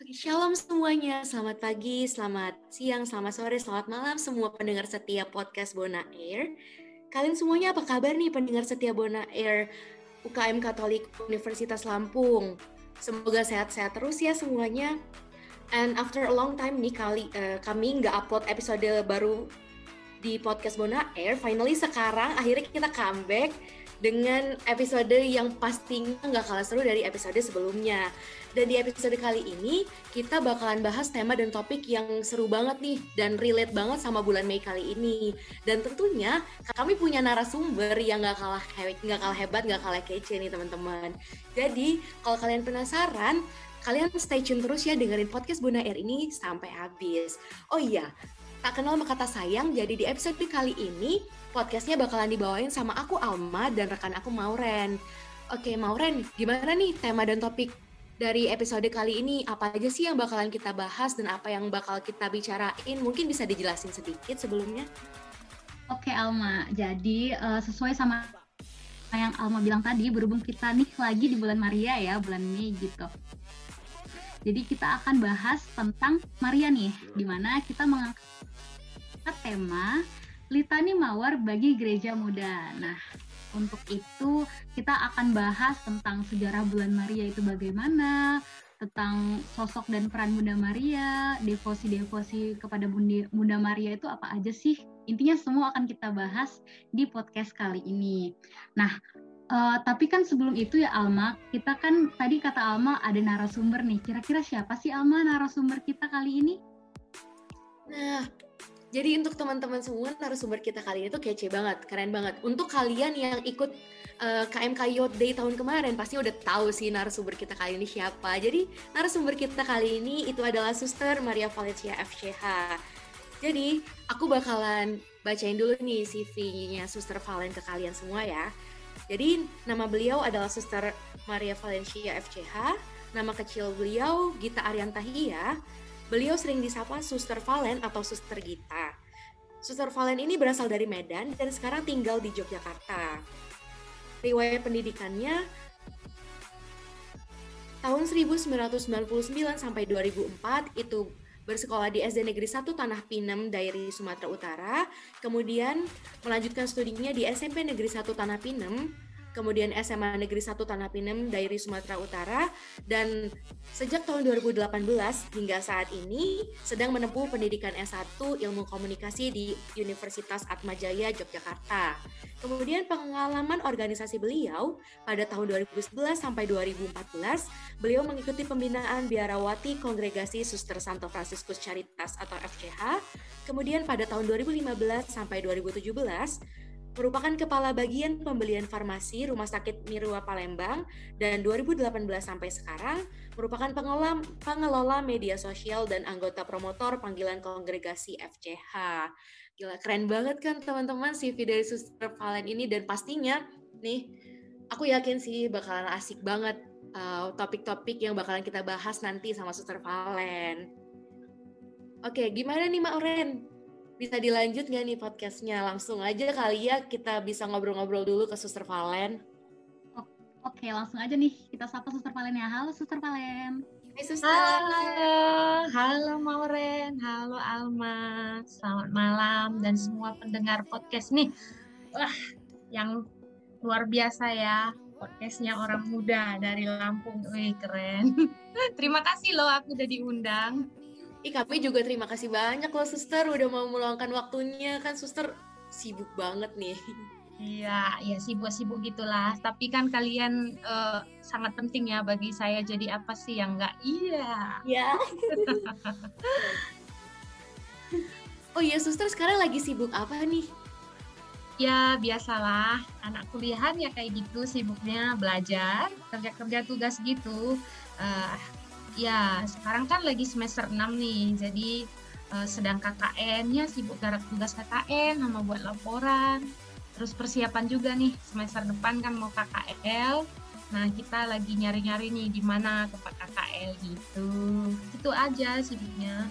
Oke, shalom semuanya. Selamat pagi, selamat siang, selamat sore, selamat malam semua pendengar setia podcast Bona Air. Kalian semuanya apa kabar nih pendengar setia Bona Air UKM Katolik Universitas Lampung? Semoga sehat-sehat terus ya semuanya. And after a long time nih kali uh, kami nggak upload episode baru di podcast Bona Air. Finally sekarang akhirnya kita comeback dengan episode yang pastinya nggak kalah seru dari episode sebelumnya. Dan di episode kali ini kita bakalan bahas tema dan topik yang seru banget nih dan relate banget sama bulan Mei kali ini. Dan tentunya kami punya narasumber yang nggak kalah nggak kalah hebat, nggak kalah kece nih teman-teman. Jadi kalau kalian penasaran, kalian stay tune terus ya dengerin podcast Bunda Air ini sampai habis. Oh iya, tak kenal maka kata sayang, jadi di episode kali ini podcastnya bakalan dibawain sama aku Alma dan rekan aku Mauren. Oke Mauren, gimana nih tema dan topik dari episode kali ini? Apa aja sih yang bakalan kita bahas dan apa yang bakal kita bicarain? Mungkin bisa dijelasin sedikit sebelumnya? Oke Alma, jadi uh, sesuai sama yang Alma bilang tadi, berhubung kita nih lagi di bulan Maria ya, bulan Mei gitu. Jadi kita akan bahas tentang Maria nih, di mana kita mengangkat tema Litani Mawar bagi Gereja Muda. Nah, untuk itu kita akan bahas tentang sejarah bulan Maria itu bagaimana, tentang sosok dan peran Bunda Maria, devosi-devosi kepada Bunda Maria itu apa aja sih? Intinya semua akan kita bahas di podcast kali ini. Nah, uh, tapi kan sebelum itu ya Alma, kita kan tadi kata Alma ada narasumber nih. Kira-kira siapa sih Alma narasumber kita kali ini? Nah, jadi untuk teman-teman semua narasumber kita kali ini tuh kece banget, keren banget. Untuk kalian yang ikut uh, KMK Youth Day tahun kemarin pasti udah tahu sih narasumber kita kali ini siapa. Jadi narasumber kita kali ini itu adalah Suster Maria Valencia FCH. Jadi aku bakalan bacain dulu nih CV-nya Suster Valen ke kalian semua ya. Jadi nama beliau adalah Suster Maria Valencia FCH, nama kecil beliau Gita Ariantahia, Beliau sering disapa Suster Valen atau Suster Gita. Suster Valen ini berasal dari Medan dan sekarang tinggal di Yogyakarta. Riwayat pendidikannya tahun 1999 sampai 2004 itu bersekolah di SD Negeri 1 Tanah Pinem, Dairi, Sumatera Utara. Kemudian melanjutkan studinya di SMP Negeri 1 Tanah Pinem kemudian SMA Negeri 1 Tanah Pinem, Dairi Sumatera Utara, dan sejak tahun 2018 hingga saat ini sedang menempuh pendidikan S1 Ilmu Komunikasi di Universitas Atmajaya, Yogyakarta. Kemudian pengalaman organisasi beliau pada tahun 2011 sampai 2014, beliau mengikuti pembinaan biarawati Kongregasi Suster Santo Fransiskus Caritas atau FCH. Kemudian pada tahun 2015 sampai 2017, merupakan Kepala Bagian Pembelian Farmasi Rumah Sakit Mirua Palembang dan 2018 sampai sekarang merupakan pengelola, pengelola media sosial dan anggota promotor panggilan kongregasi FCH. Gila, keren banget kan teman-teman CV dari Suster Valen ini dan pastinya nih aku yakin sih bakalan asik banget uh, topik-topik uh, yang bakalan kita bahas nanti sama Suster Valen. Oke, gimana nih Mak Oren? Bisa dilanjut nggak nih podcastnya? Langsung aja kali ya kita bisa ngobrol-ngobrol dulu ke Suster Valen. Oke, langsung aja nih kita sapa Suster Valen ya. Halo Suster Valen. Hai Suster. Halo, halo Mauren, halo Alma. Selamat malam dan semua pendengar podcast nih. Wah, yang luar biasa ya podcastnya orang muda dari Lampung. Wih, keren. Terima kasih loh aku udah diundang. Ih, kami juga terima kasih banyak loh suster udah mau meluangkan waktunya kan suster sibuk banget nih. Iya, ya sibuk-sibuk gitulah. Tapi kan kalian uh, sangat penting ya bagi saya. Jadi apa sih yang enggak? Iya. Iya. oh iya, suster sekarang lagi sibuk apa nih? Ya biasalah, anak kuliahan ya kayak gitu sibuknya belajar, kerja-kerja tugas gitu. Uh, Ya, sekarang kan lagi semester 6 nih, jadi uh, sedang KKN-nya sibuk garap tugas KKN sama buat laporan. Terus persiapan juga nih, semester depan kan mau KKL. Nah, kita lagi nyari-nyari nih di mana tempat KKL gitu. Itu aja sibuknya.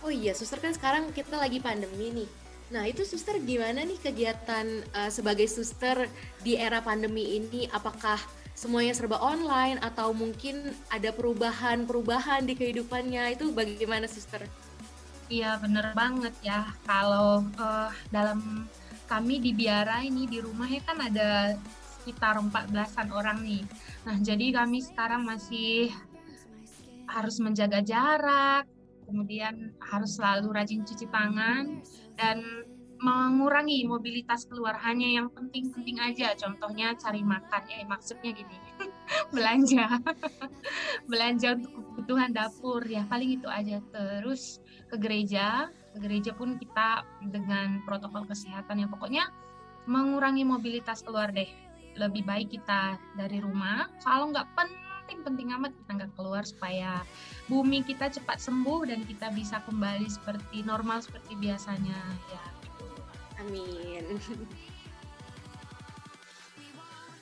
Oh iya, suster kan sekarang kita lagi pandemi nih. Nah, itu suster gimana nih kegiatan uh, sebagai suster di era pandemi ini? Apakah semuanya serba online atau mungkin ada perubahan-perubahan di kehidupannya itu bagaimana suster? Iya bener banget ya kalau uh, dalam kami di Biara ini di rumahnya kan ada sekitar 14-an orang nih. Nah jadi kami sekarang masih harus menjaga jarak, kemudian harus selalu rajin cuci tangan dan mengurangi mobilitas keluar hanya yang penting-penting aja. Contohnya cari makan. Ya maksudnya gini belanja. Belanja untuk kebutuhan dapur. Ya paling itu aja. Terus ke gereja. Ke gereja pun kita dengan protokol kesehatan yang pokoknya mengurangi mobilitas keluar deh. Lebih baik kita dari rumah. Kalau nggak penting-penting amat kita nggak keluar supaya bumi kita cepat sembuh dan kita bisa kembali seperti normal seperti biasanya. Ya Amin.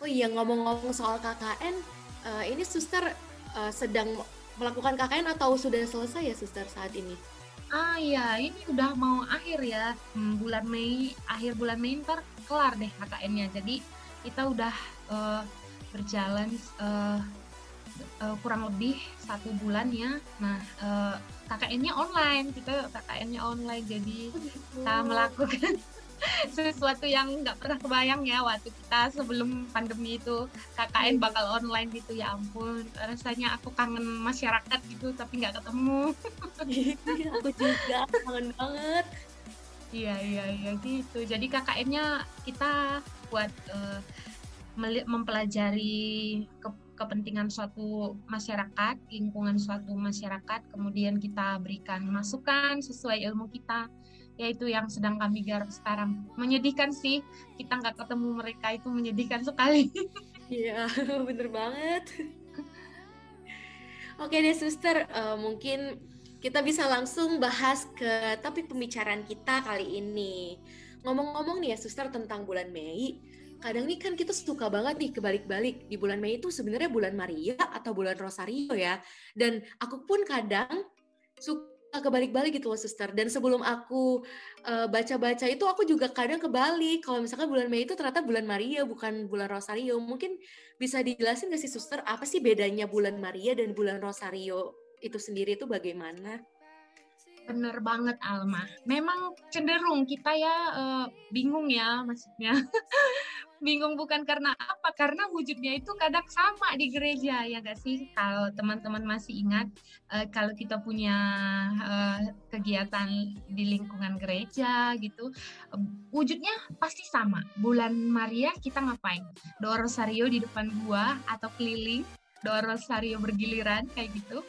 Oh iya ngomong-ngomong soal KKN, uh, eh, ini suster uh, sedang melakukan KKN atau sudah selesai ya suster saat ini? Ah iya, ini udah mau akhir ya hmm, bulan Mei, akhir bulan Mei ntar kelar deh KKN-nya. Jadi kita udah uh, berjalan uh, uh, kurang lebih satu bulan ya. Nah uh, KKN-nya online, kita KKN-nya online, jadi oh, gitu. kita melakukan sesuatu yang nggak pernah kebayang ya waktu kita sebelum pandemi itu. KKN iya. bakal online gitu ya ampun. Rasanya aku kangen masyarakat gitu tapi nggak ketemu. Iya, aku juga kangen banget. Iya iya iya gitu. Jadi KKN-nya kita buat uh, mempelajari ke kepentingan suatu masyarakat, lingkungan suatu masyarakat, kemudian kita berikan masukan sesuai ilmu kita yaitu yang sedang kami garap sekarang. Menyedihkan sih, kita nggak ketemu mereka itu menyedihkan sekali. Iya, bener banget. Oke deh suster, uh, mungkin kita bisa langsung bahas ke topik pembicaraan kita kali ini. Ngomong-ngomong nih ya suster tentang bulan Mei, kadang nih kan kita suka banget nih kebalik-balik di bulan Mei itu sebenarnya bulan Maria atau bulan Rosario ya. Dan aku pun kadang suka kebalik-balik gitu loh suster dan sebelum aku baca baca-baca itu aku juga kadang kebalik kalau misalkan bulan Mei itu ternyata bulan Maria bukan bulan Rosario mungkin bisa dijelasin gak sih suster apa sih bedanya bulan Maria dan bulan Rosario itu sendiri itu bagaimana? Bener banget Alma. Memang cenderung kita ya uh, bingung ya maksudnya. bingung bukan karena apa karena wujudnya itu kadang sama di gereja ya gak sih? Kalau teman-teman masih ingat uh, kalau kita punya uh, kegiatan di lingkungan gereja gitu uh, wujudnya pasti sama. Bulan Maria kita ngapain? Doa rosario di depan gua atau keliling doa rosario bergiliran kayak gitu.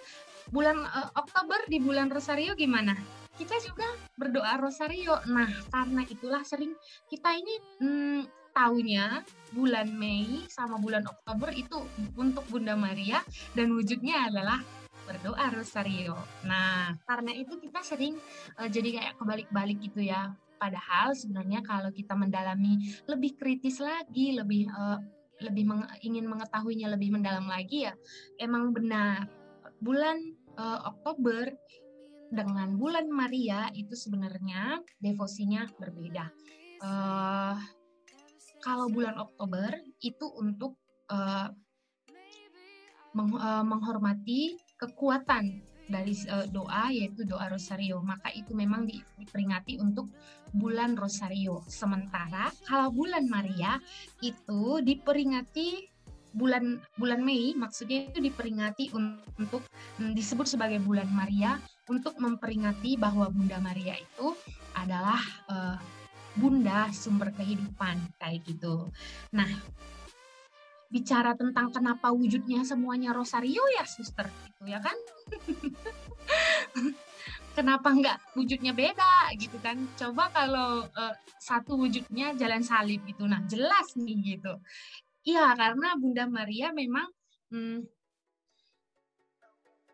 Bulan uh, Oktober di bulan rosario gimana? Kita juga berdoa rosario. Nah karena itulah sering kita ini hmm, tahunya bulan Mei sama bulan Oktober itu untuk Bunda Maria dan wujudnya adalah berdoa rosario. Nah, karena itu kita sering uh, jadi kayak kebalik-balik gitu ya. Padahal sebenarnya kalau kita mendalami lebih kritis lagi, lebih uh, lebih meng ingin mengetahuinya lebih mendalam lagi ya, emang benar bulan uh, Oktober dengan bulan Maria itu sebenarnya devosinya berbeda. Uh, kalau bulan Oktober itu untuk uh, meng, uh, menghormati kekuatan dari uh, doa yaitu doa rosario. Maka itu memang diperingati untuk bulan rosario. Sementara kalau bulan Maria itu diperingati bulan bulan Mei maksudnya itu diperingati untuk mm, disebut sebagai bulan Maria untuk memperingati bahwa Bunda Maria itu adalah uh, bunda sumber kehidupan kayak gitu. Nah, bicara tentang kenapa wujudnya semuanya rosario ya suster gitu ya kan? Kenapa nggak wujudnya beda gitu kan? Coba kalau uh, satu wujudnya jalan salib gitu nah jelas nih gitu. Iya karena bunda Maria memang hmm,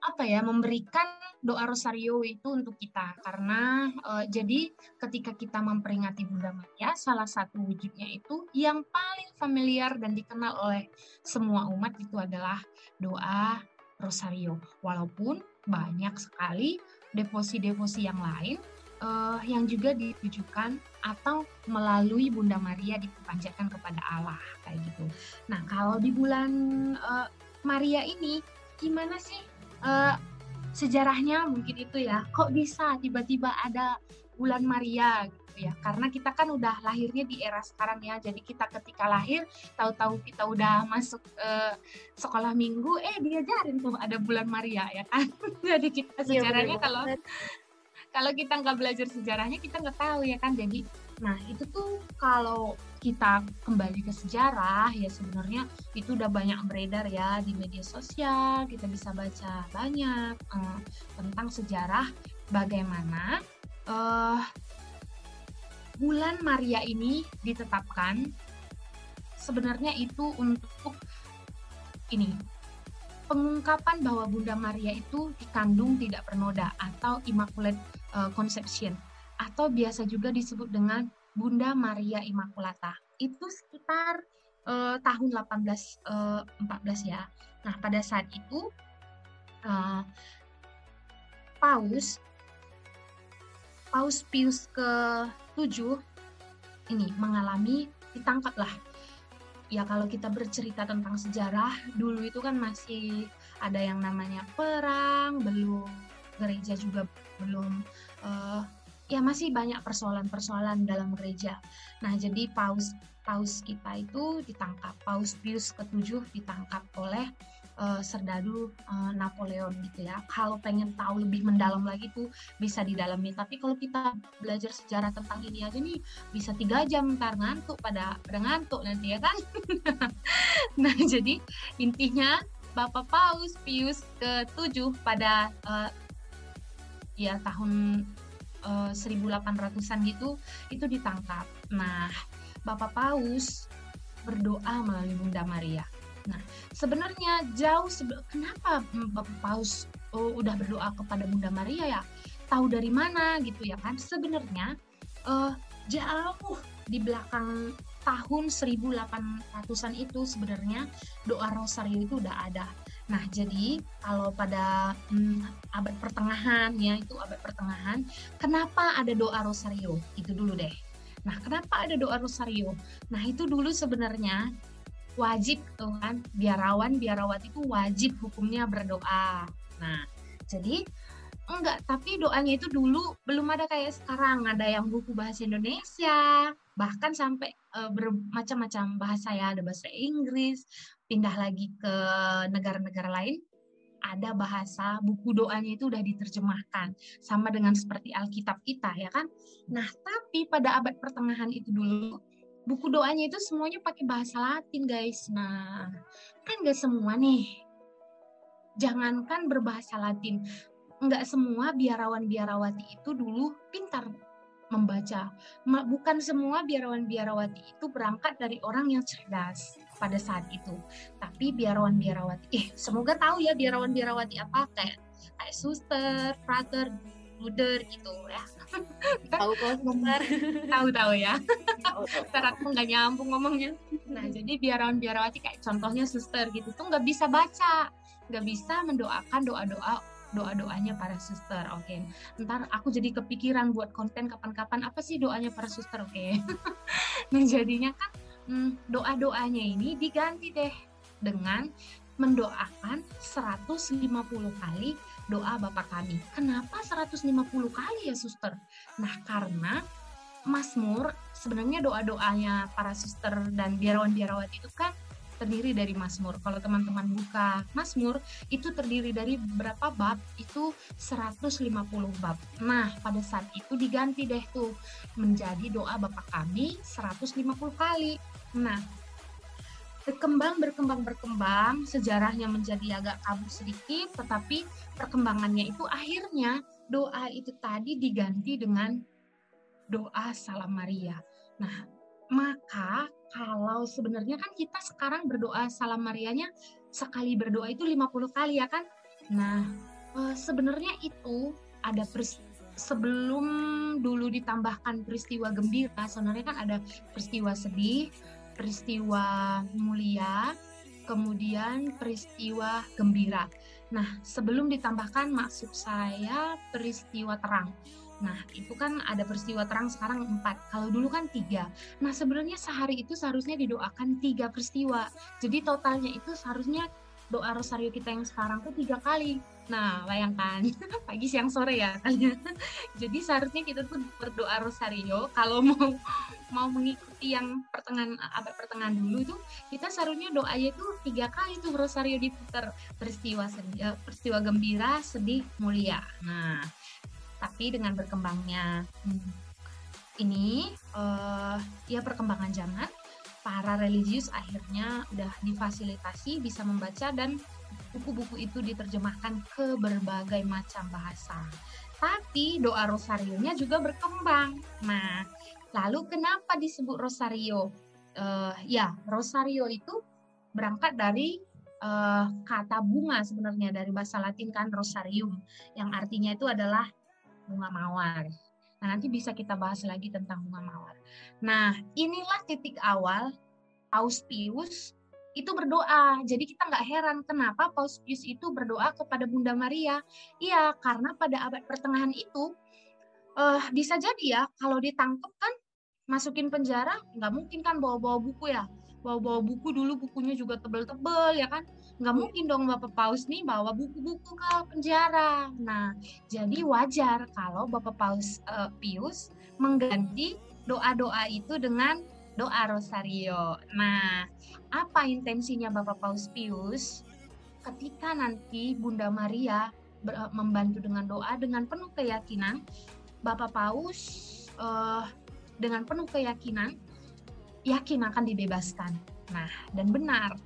apa ya memberikan doa rosario itu untuk kita karena uh, jadi ketika kita memperingati Bunda Maria salah satu wujudnya itu yang paling familiar dan dikenal oleh semua umat itu adalah doa rosario walaupun banyak sekali devosi-devosi yang lain uh, yang juga ditujukan atau melalui Bunda Maria dipanjatkan kepada Allah kayak gitu. Nah kalau di bulan uh, Maria ini gimana sih uh, sejarahnya mungkin itu ya? Kok bisa tiba-tiba ada bulan Maria gitu ya? Karena kita kan udah lahirnya di era sekarang ya. Jadi kita ketika lahir tahu-tahu kita udah masuk uh, sekolah minggu, eh diajarin tuh ada bulan Maria ya kan? Jadi kita iya, sejarahnya ya, kalau kalau kita nggak belajar sejarahnya kita nggak tahu ya kan jadi nah itu tuh kalau kita kembali ke sejarah ya sebenarnya itu udah banyak beredar ya di media sosial kita bisa baca banyak uh, tentang sejarah bagaimana uh, bulan Maria ini ditetapkan sebenarnya itu untuk ini pengungkapan bahwa Bunda Maria itu dikandung tidak bernoda atau immaculate uh, conception atau biasa juga disebut dengan Bunda Maria Immaculata. Itu sekitar uh, tahun 1814 uh, ya. Nah, pada saat itu uh, Paus Paus Pius ke-7 ini mengalami ditangkaplah ya kalau kita bercerita tentang sejarah dulu itu kan masih ada yang namanya perang belum gereja juga belum uh, ya masih banyak persoalan-persoalan dalam gereja. Nah, jadi paus paus kita itu ditangkap, paus Pius ketujuh ditangkap oleh uh, serdadu uh, Napoleon gitu ya. Kalau pengen tahu lebih mendalam lagi tuh bisa didalami. Tapi kalau kita belajar sejarah tentang ini aja nih bisa tiga jam ntar ngantuk pada pada ngantuk nanti ya kan. nah jadi intinya Bapak Paus Pius ke-7 pada uh, ya tahun uh, 1800-an gitu itu ditangkap. Nah, Bapak Paus berdoa melalui Bunda Maria Nah, sebenarnya jauh sebe kenapa Bapak Paus oh, udah berdoa kepada Bunda Maria ya? Tahu dari mana gitu ya kan? Sebenarnya uh, jauh di belakang tahun 1800-an itu sebenarnya doa rosario itu udah ada. Nah, jadi kalau pada hmm, abad pertengahan ya, itu abad pertengahan, kenapa ada doa rosario? Itu dulu deh. Nah, kenapa ada doa rosario? Nah, itu dulu sebenarnya wajib tuh kan biarawan biarawati itu wajib hukumnya berdoa nah jadi enggak tapi doanya itu dulu belum ada kayak sekarang ada yang buku bahasa Indonesia bahkan sampai uh, bermacam-macam bahasa ya ada bahasa Inggris pindah lagi ke negara-negara lain ada bahasa buku doanya itu udah diterjemahkan sama dengan seperti Alkitab kita ya kan nah tapi pada abad pertengahan itu dulu buku doanya itu semuanya pakai bahasa Latin guys. Nah, kan nggak semua nih. Jangankan berbahasa Latin, nggak semua biarawan-biarawati itu dulu pintar membaca. Bukan semua biarawan-biarawati itu berangkat dari orang yang cerdas pada saat itu. Tapi biarawan-biarawati, eh semoga tahu ya biarawan-biarawati apa kayak kayak suster, frater, bruder gitu ya. Tahu kok. Sebentar tahu tahu ya. Ntar aku nggak nyambung ngomongnya. Nah jadi biarawan biarawati kayak contohnya suster gitu tuh nggak bisa baca nggak bisa mendoakan doa doa doa doanya para suster oke. Okay. ntar aku jadi kepikiran buat konten kapan-kapan apa sih doanya para suster oke. Okay. nah jadinya kan hmm, doa doanya ini diganti deh dengan mendoakan 150 kali doa Bapak kami. Kenapa 150 kali ya suster? Nah karena Mazmur sebenarnya doa-doanya para suster dan biarawan-biarawati itu kan terdiri dari Mazmur. Kalau teman-teman buka Mazmur itu terdiri dari berapa bab? Itu 150 bab. Nah, pada saat itu diganti deh tuh menjadi doa Bapak kami 150 kali. Nah, berkembang berkembang berkembang sejarahnya menjadi agak kabur sedikit tetapi perkembangannya itu akhirnya doa itu tadi diganti dengan doa salam Maria. Nah, maka kalau sebenarnya kan kita sekarang berdoa salam Marianya sekali berdoa itu 50 kali ya kan? Nah, eh, sebenarnya itu ada sebelum dulu ditambahkan peristiwa gembira, sebenarnya kan ada peristiwa sedih, peristiwa mulia, kemudian peristiwa gembira. Nah, sebelum ditambahkan maksud saya peristiwa terang. Nah, itu kan ada peristiwa terang sekarang empat. Kalau dulu kan tiga. Nah, sebenarnya sehari itu seharusnya didoakan tiga peristiwa. Jadi totalnya itu seharusnya doa rosario kita yang sekarang tuh tiga kali. Nah, bayangkan pagi, siang, sore ya. Jadi seharusnya kita tuh berdoa rosario kalau mau mau mengikuti yang pertengahan abad pertengahan dulu itu kita seharusnya doanya itu tiga kali tuh rosario diputar peristiwa sedih, eh, peristiwa gembira, sedih, mulia. Nah, tapi dengan berkembangnya hmm, ini uh, ya perkembangan zaman para religius akhirnya udah difasilitasi bisa membaca dan buku-buku itu diterjemahkan ke berbagai macam bahasa. Tapi doa rosarionya juga berkembang. Nah, lalu kenapa disebut rosario? Uh, ya, rosario itu berangkat dari uh, kata bunga sebenarnya dari bahasa Latin kan rosarium, yang artinya itu adalah bunga mawar. Nah, nanti bisa kita bahas lagi tentang bunga mawar. Nah, inilah titik awal Paus Pius itu berdoa. Jadi kita nggak heran kenapa Paus Pius itu berdoa kepada Bunda Maria. Iya, karena pada abad pertengahan itu uh, bisa jadi ya kalau ditangkap kan masukin penjara nggak mungkin kan bawa-bawa buku ya. Bawa-bawa buku dulu bukunya juga tebel-tebel ya kan nggak mungkin dong Bapak Paus nih bawa buku-buku ke penjara. Nah, jadi wajar kalau Bapak Paus uh, Pius mengganti doa-doa itu dengan doa rosario. Nah, apa intensinya Bapak Paus Pius? Ketika nanti Bunda Maria eh, membantu dengan doa dengan penuh keyakinan, Bapak Paus uh, dengan penuh keyakinan yakin akan dibebaskan. Nah, dan benar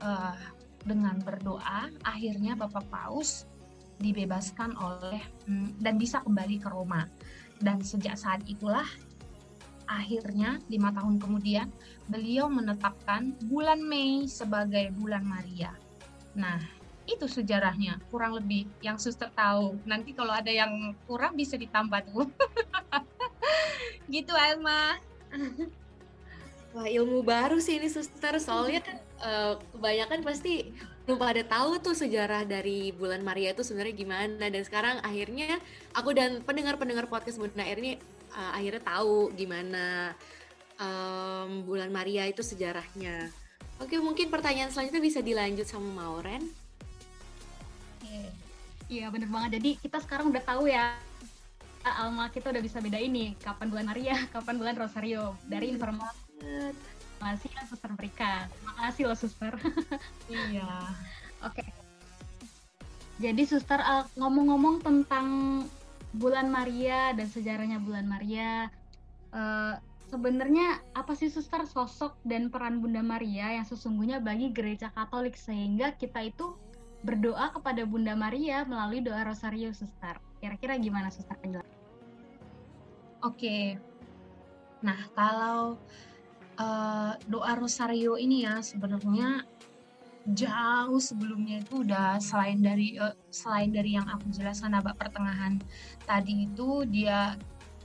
uh, dengan berdoa akhirnya Bapak Paus dibebaskan oleh hmm, dan bisa kembali ke Roma. Dan sejak saat itulah akhirnya lima tahun kemudian beliau menetapkan bulan Mei sebagai bulan Maria. Nah, itu sejarahnya kurang lebih yang suster tahu. Nanti kalau ada yang kurang bisa ditambah tuh. gitu Elma. Wah ilmu baru sih ini suster soalnya kan uh, kebanyakan pasti belum pada tahu tuh sejarah dari bulan Maria itu sebenarnya gimana dan sekarang akhirnya aku dan pendengar-pendengar podcast Bunda Air ini uh, akhirnya tahu gimana um, bulan Maria itu sejarahnya. Oke mungkin pertanyaan selanjutnya bisa dilanjut sama Mauren. Iya bener banget. Jadi kita sekarang udah tahu ya Alma kita udah bisa beda ini kapan bulan Maria, kapan bulan Rosario dari informasi kasih ya suster berikan. Terima kasih loh suster. iya. Oke. Okay. Jadi suster uh, ngomong-ngomong tentang bulan Maria dan sejarahnya bulan Maria, uh, sebenarnya apa sih suster sosok dan peran Bunda Maria yang sesungguhnya bagi gereja Katolik sehingga kita itu berdoa kepada Bunda Maria melalui doa Rosario suster. Kira-kira gimana suster penjelasan? Oke. Okay. Nah, kalau uh, doa rosario ini ya sebenarnya jauh sebelumnya itu udah selain dari uh, selain dari yang aku jelaskan abad pertengahan tadi itu dia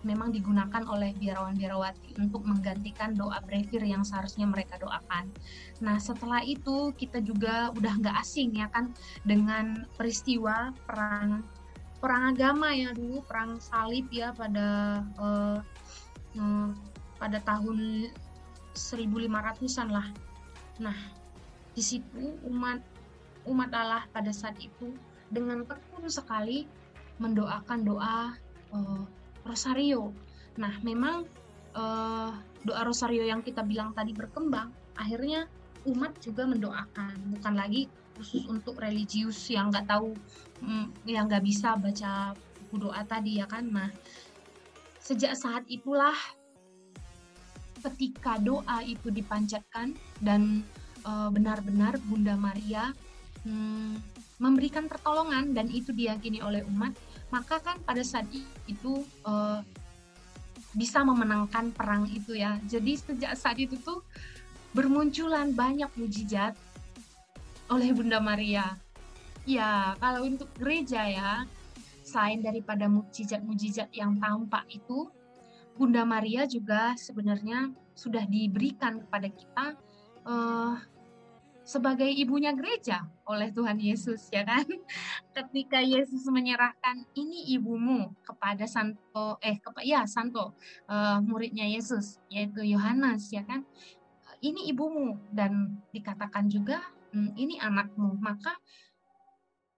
memang digunakan oleh biarawan-biarawati untuk menggantikan doa brevir yang seharusnya mereka doakan. Nah setelah itu kita juga udah nggak asing ya kan dengan peristiwa perang perang agama ya dulu perang salib ya pada uh, uh, pada tahun 1500-an lah. Nah, di situ umat umat Allah pada saat itu dengan tekun sekali mendoakan doa uh, rosario. Nah, memang uh, doa rosario yang kita bilang tadi berkembang, akhirnya umat juga mendoakan, bukan lagi khusus untuk religius yang nggak tahu, mm, yang nggak bisa baca buku doa tadi ya kan. Nah, sejak saat itulah ketika doa itu dipanjatkan dan uh, benar-benar Bunda Maria hmm, memberikan pertolongan dan itu diyakini oleh umat, maka kan pada saat itu uh, bisa memenangkan perang itu ya. Jadi sejak saat itu tuh bermunculan banyak mujizat oleh Bunda Maria. Ya, kalau untuk gereja ya, selain daripada mujizat-mujizat yang tampak itu, Bunda Maria juga sebenarnya sudah diberikan kepada kita uh, sebagai ibunya gereja oleh Tuhan Yesus ya kan? Ketika Yesus menyerahkan ini ibumu kepada Santo eh kepa, ya Santo uh, muridnya Yesus yaitu Yohanes ya kan? Ini ibumu dan dikatakan juga hmm, ini anakmu. Maka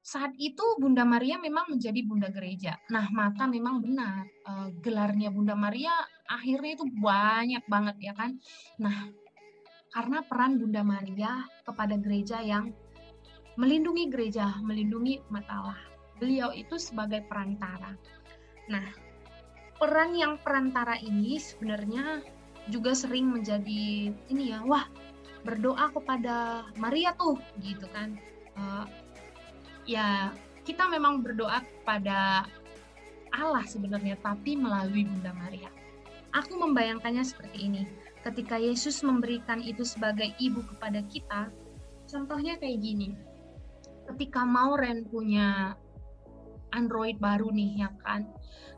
saat itu Bunda Maria memang menjadi Bunda Gereja. Nah, maka memang benar uh, gelarnya Bunda Maria akhirnya itu banyak banget ya kan. Nah, karena peran Bunda Maria kepada gereja yang melindungi gereja, melindungi umat Allah. Beliau itu sebagai perantara. Nah, peran yang perantara ini sebenarnya juga sering menjadi ini ya, wah berdoa kepada Maria tuh gitu kan. Uh, ya kita memang berdoa kepada Allah sebenarnya, tapi melalui Bunda Maria. Aku membayangkannya seperti ini. Ketika Yesus memberikan itu sebagai ibu kepada kita, contohnya kayak gini. Ketika Mauren punya Android baru nih ya kan.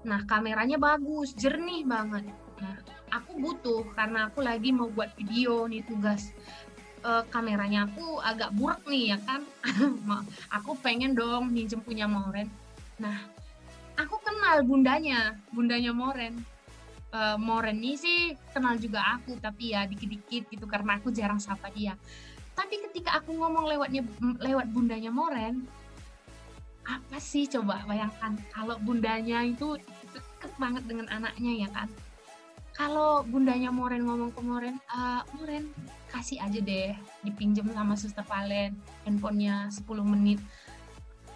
Nah, kameranya bagus, jernih banget. Nah, aku butuh karena aku lagi mau buat video nih tugas uh, kameranya aku agak buruk nih ya kan? Aku pengen dong minjem punya Moren. Nah aku kenal bundanya bundanya Moren. Uh, Moren ini sih kenal juga aku tapi ya dikit-dikit gitu karena aku jarang sapa dia. Tapi ketika aku ngomong lewatnya lewat bundanya Moren apa sih coba bayangkan? Kalau bundanya itu deket banget dengan anaknya ya kan kalau bundanya Moren ngomong ke Moren, uh, Moren kasih aja deh dipinjam sama suster Valen handphonenya 10 menit.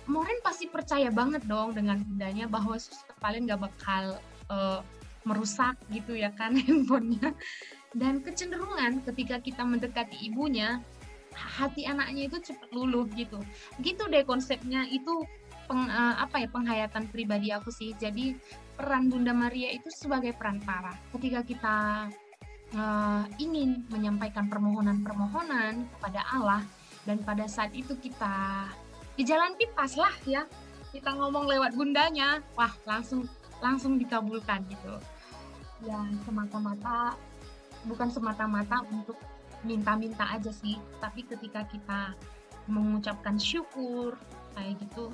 Moren pasti percaya banget dong dengan bundanya bahwa suster Valen gak bakal uh, merusak gitu ya kan handphonenya. Dan kecenderungan ketika kita mendekati ibunya, hati anaknya itu cepat luluh gitu. Gitu deh konsepnya itu peng, uh, apa ya penghayatan pribadi aku sih. Jadi peran Bunda Maria itu sebagai perantara. Ketika kita uh, ingin menyampaikan permohonan-permohonan kepada Allah dan pada saat itu kita di jalan pintas lah ya kita ngomong lewat bundanya wah langsung langsung dikabulkan gitu ya semata-mata bukan semata-mata untuk minta-minta aja sih tapi ketika kita mengucapkan syukur kayak gitu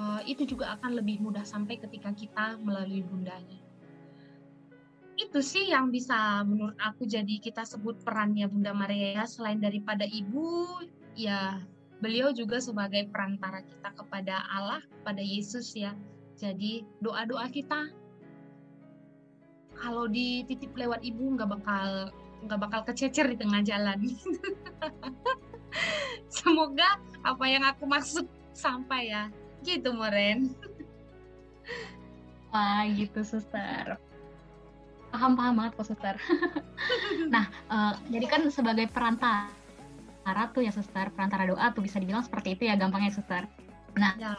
uh, itu juga akan lebih mudah sampai ketika kita melalui bundanya. Itu sih yang bisa menurut aku jadi kita sebut perannya Bunda Maria selain daripada ibu, ya beliau juga sebagai perantara kita kepada Allah, kepada Yesus ya. Jadi doa-doa kita kalau dititip lewat ibu nggak bakal nggak bakal kececer di tengah jalan. Semoga apa yang aku maksud sampai ya gitu Moren. Wah gitu suster. Paham paham banget kok suster. Nah uh, jadi kan sebagai perantara tuh ya suster perantara doa tuh bisa dibilang seperti itu ya gampangnya suster. Nah, ya.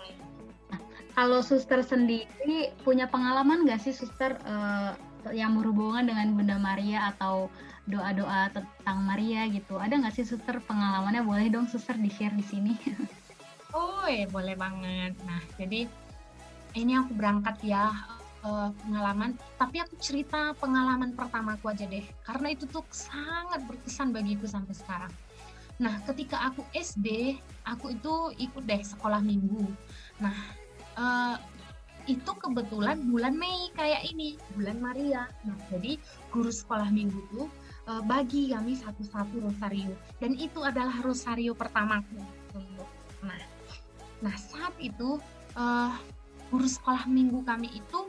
nah kalau suster sendiri punya pengalaman nggak sih suster uh, yang berhubungan dengan Bunda Maria atau doa-doa tentang Maria gitu? Ada nggak sih suster pengalamannya? Boleh dong suster di share di sini Oh, ya boleh banget. Nah, jadi ini aku berangkat ya uh, pengalaman, tapi aku cerita pengalaman pertamaku aja deh, karena itu tuh sangat berkesan bagiku sampai sekarang. Nah, ketika aku SD, aku itu ikut deh sekolah minggu. Nah, uh, itu kebetulan bulan Mei kayak ini, bulan Maria. Nah, jadi guru sekolah minggu tuh uh, bagi kami satu-satu rosario, dan itu adalah rosario pertamaku. Nah, Nah saat itu uh, guru sekolah minggu kami itu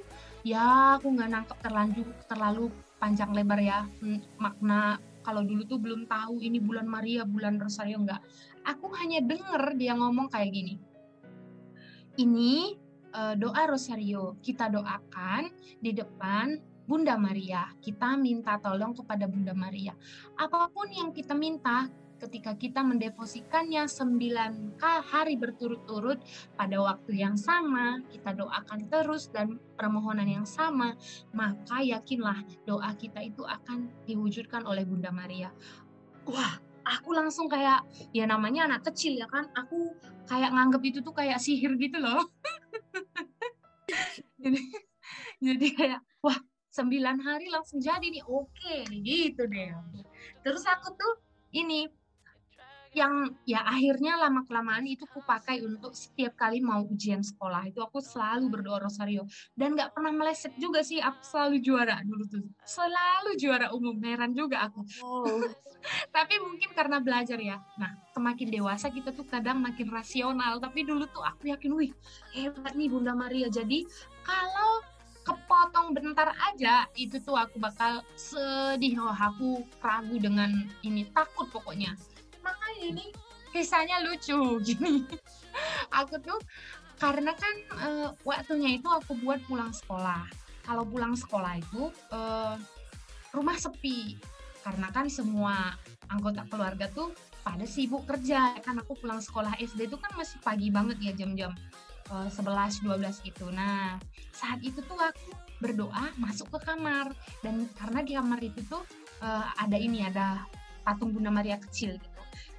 ya aku nggak nangkep terlanjur terlalu panjang lebar ya hmm, makna kalau dulu tuh belum tahu ini bulan Maria bulan Rosario nggak. Aku hanya denger dia ngomong kayak gini ini uh, doa Rosario kita doakan di depan Bunda Maria. Kita minta tolong kepada Bunda Maria. Apa pun yang kita minta ketika kita mendeposikannya sembilan hari berturut-turut pada waktu yang sama, kita doakan terus dan permohonan yang sama, maka yakinlah doa kita itu akan diwujudkan oleh Bunda Maria. Wah, aku langsung kayak ya namanya anak kecil ya kan, aku kayak nganggep itu tuh kayak sihir gitu loh. jadi, jadi kayak wah sembilan hari langsung jadi nih oke okay, gitu deh. Terus aku tuh ini yang ya akhirnya lama kelamaan itu kupakai untuk setiap kali mau ujian sekolah. Itu aku selalu berdoa rosario. Dan nggak pernah meleset juga sih aku selalu juara dulu tuh. Selalu juara umum heran juga aku. Oh. tapi mungkin karena belajar ya. Nah semakin dewasa kita tuh kadang makin rasional. Tapi dulu tuh aku yakin wih hebat nih Bunda Maria. Jadi kalau kepotong bentar aja itu tuh aku bakal sedih. Oh aku ragu dengan ini. Takut pokoknya makanya ini kisahnya lucu gini. Aku tuh karena kan uh, waktunya itu aku buat pulang sekolah. Kalau pulang sekolah itu uh, rumah sepi. Karena kan semua anggota keluarga tuh pada sibuk kerja. Kan aku pulang sekolah SD itu kan masih pagi banget ya jam-jam uh, 11 12 gitu. Nah, saat itu tuh aku berdoa masuk ke kamar. Dan karena di kamar itu tuh uh, ada ini ada patung Bunda Maria kecil. gitu.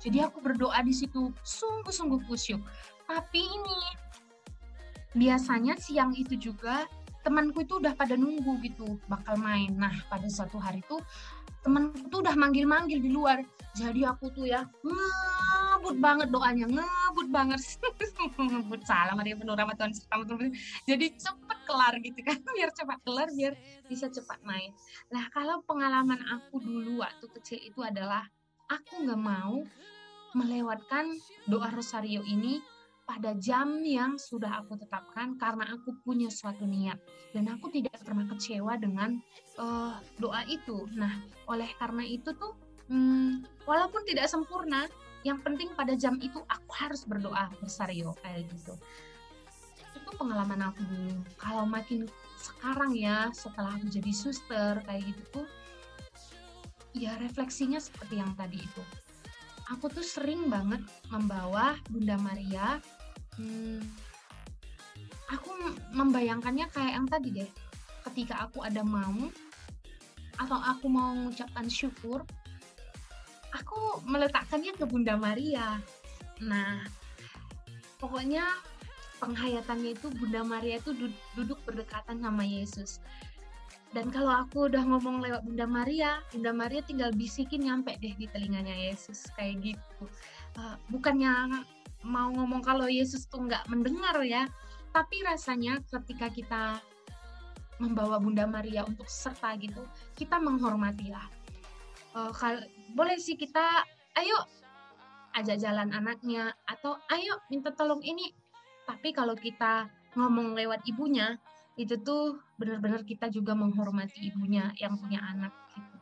Jadi aku berdoa di situ sungguh-sungguh kusyuk. Tapi ini biasanya siang itu juga temanku itu udah pada nunggu gitu bakal main. Nah pada suatu hari tuh temanku tuh udah manggil-manggil di luar. Jadi aku tuh ya ngebut banget doanya, ngebut banget. ngebut salam Maria penuh rahmat Tuhan Jadi cepet kelar gitu kan, biar cepat kelar, biar bisa cepat main. Nah kalau pengalaman aku dulu waktu kecil itu adalah aku nggak mau melewatkan doa rosario ini pada jam yang sudah aku tetapkan karena aku punya suatu niat dan aku tidak pernah kecewa dengan uh, doa itu. Nah, oleh karena itu tuh hmm, walaupun tidak sempurna, yang penting pada jam itu aku harus berdoa rosario kayak gitu. Itu pengalaman aku dulu. Kalau makin sekarang ya setelah aku jadi suster kayak gitu tuh ya refleksinya seperti yang tadi itu. Aku tuh sering banget membawa Bunda Maria hmm, aku membayangkannya kayak yang tadi deh. Ketika aku ada mau atau aku mau mengucapkan syukur aku meletakkannya ke Bunda Maria. Nah pokoknya penghayatannya itu Bunda Maria itu duduk berdekatan sama Yesus dan kalau aku udah ngomong lewat Bunda Maria, Bunda Maria tinggal bisikin nyampe deh di telinganya Yesus kayak gitu. Uh, bukannya mau ngomong kalau Yesus tuh nggak mendengar ya, tapi rasanya ketika kita membawa Bunda Maria untuk serta gitu, kita menghormati lah. Uh, boleh sih kita, ayo ajak jalan anaknya atau ayo minta tolong ini. Tapi kalau kita ngomong lewat ibunya, itu tuh benar-benar kita juga menghormati ibunya yang punya anak gitu.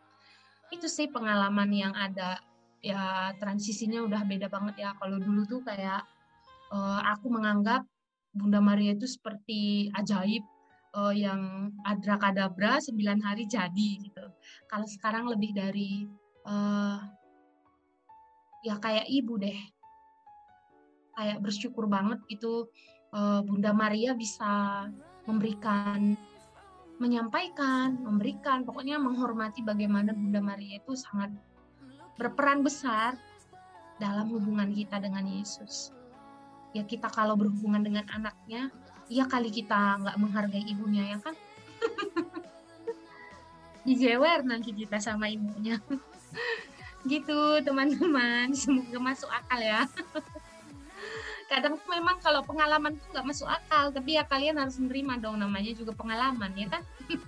Itu sih pengalaman yang ada ya transisinya udah beda banget ya. Kalau dulu tuh kayak uh, aku menganggap Bunda Maria itu seperti ajaib uh, yang adrakadabra sembilan hari jadi gitu. Kalau sekarang lebih dari uh, ya kayak ibu deh. Kayak bersyukur banget uh, Bunda Maria bisa memberikan menyampaikan, memberikan, pokoknya menghormati bagaimana Bunda Maria itu sangat berperan besar dalam hubungan kita dengan Yesus. Ya kita kalau berhubungan dengan anaknya, ya kali kita nggak menghargai ibunya ya kan? Dijewer nanti kita sama ibunya. gitu teman-teman, semoga masuk akal ya. kadang memang kalau pengalaman tuh nggak masuk akal tapi ya kalian harus menerima dong namanya juga pengalaman ya kan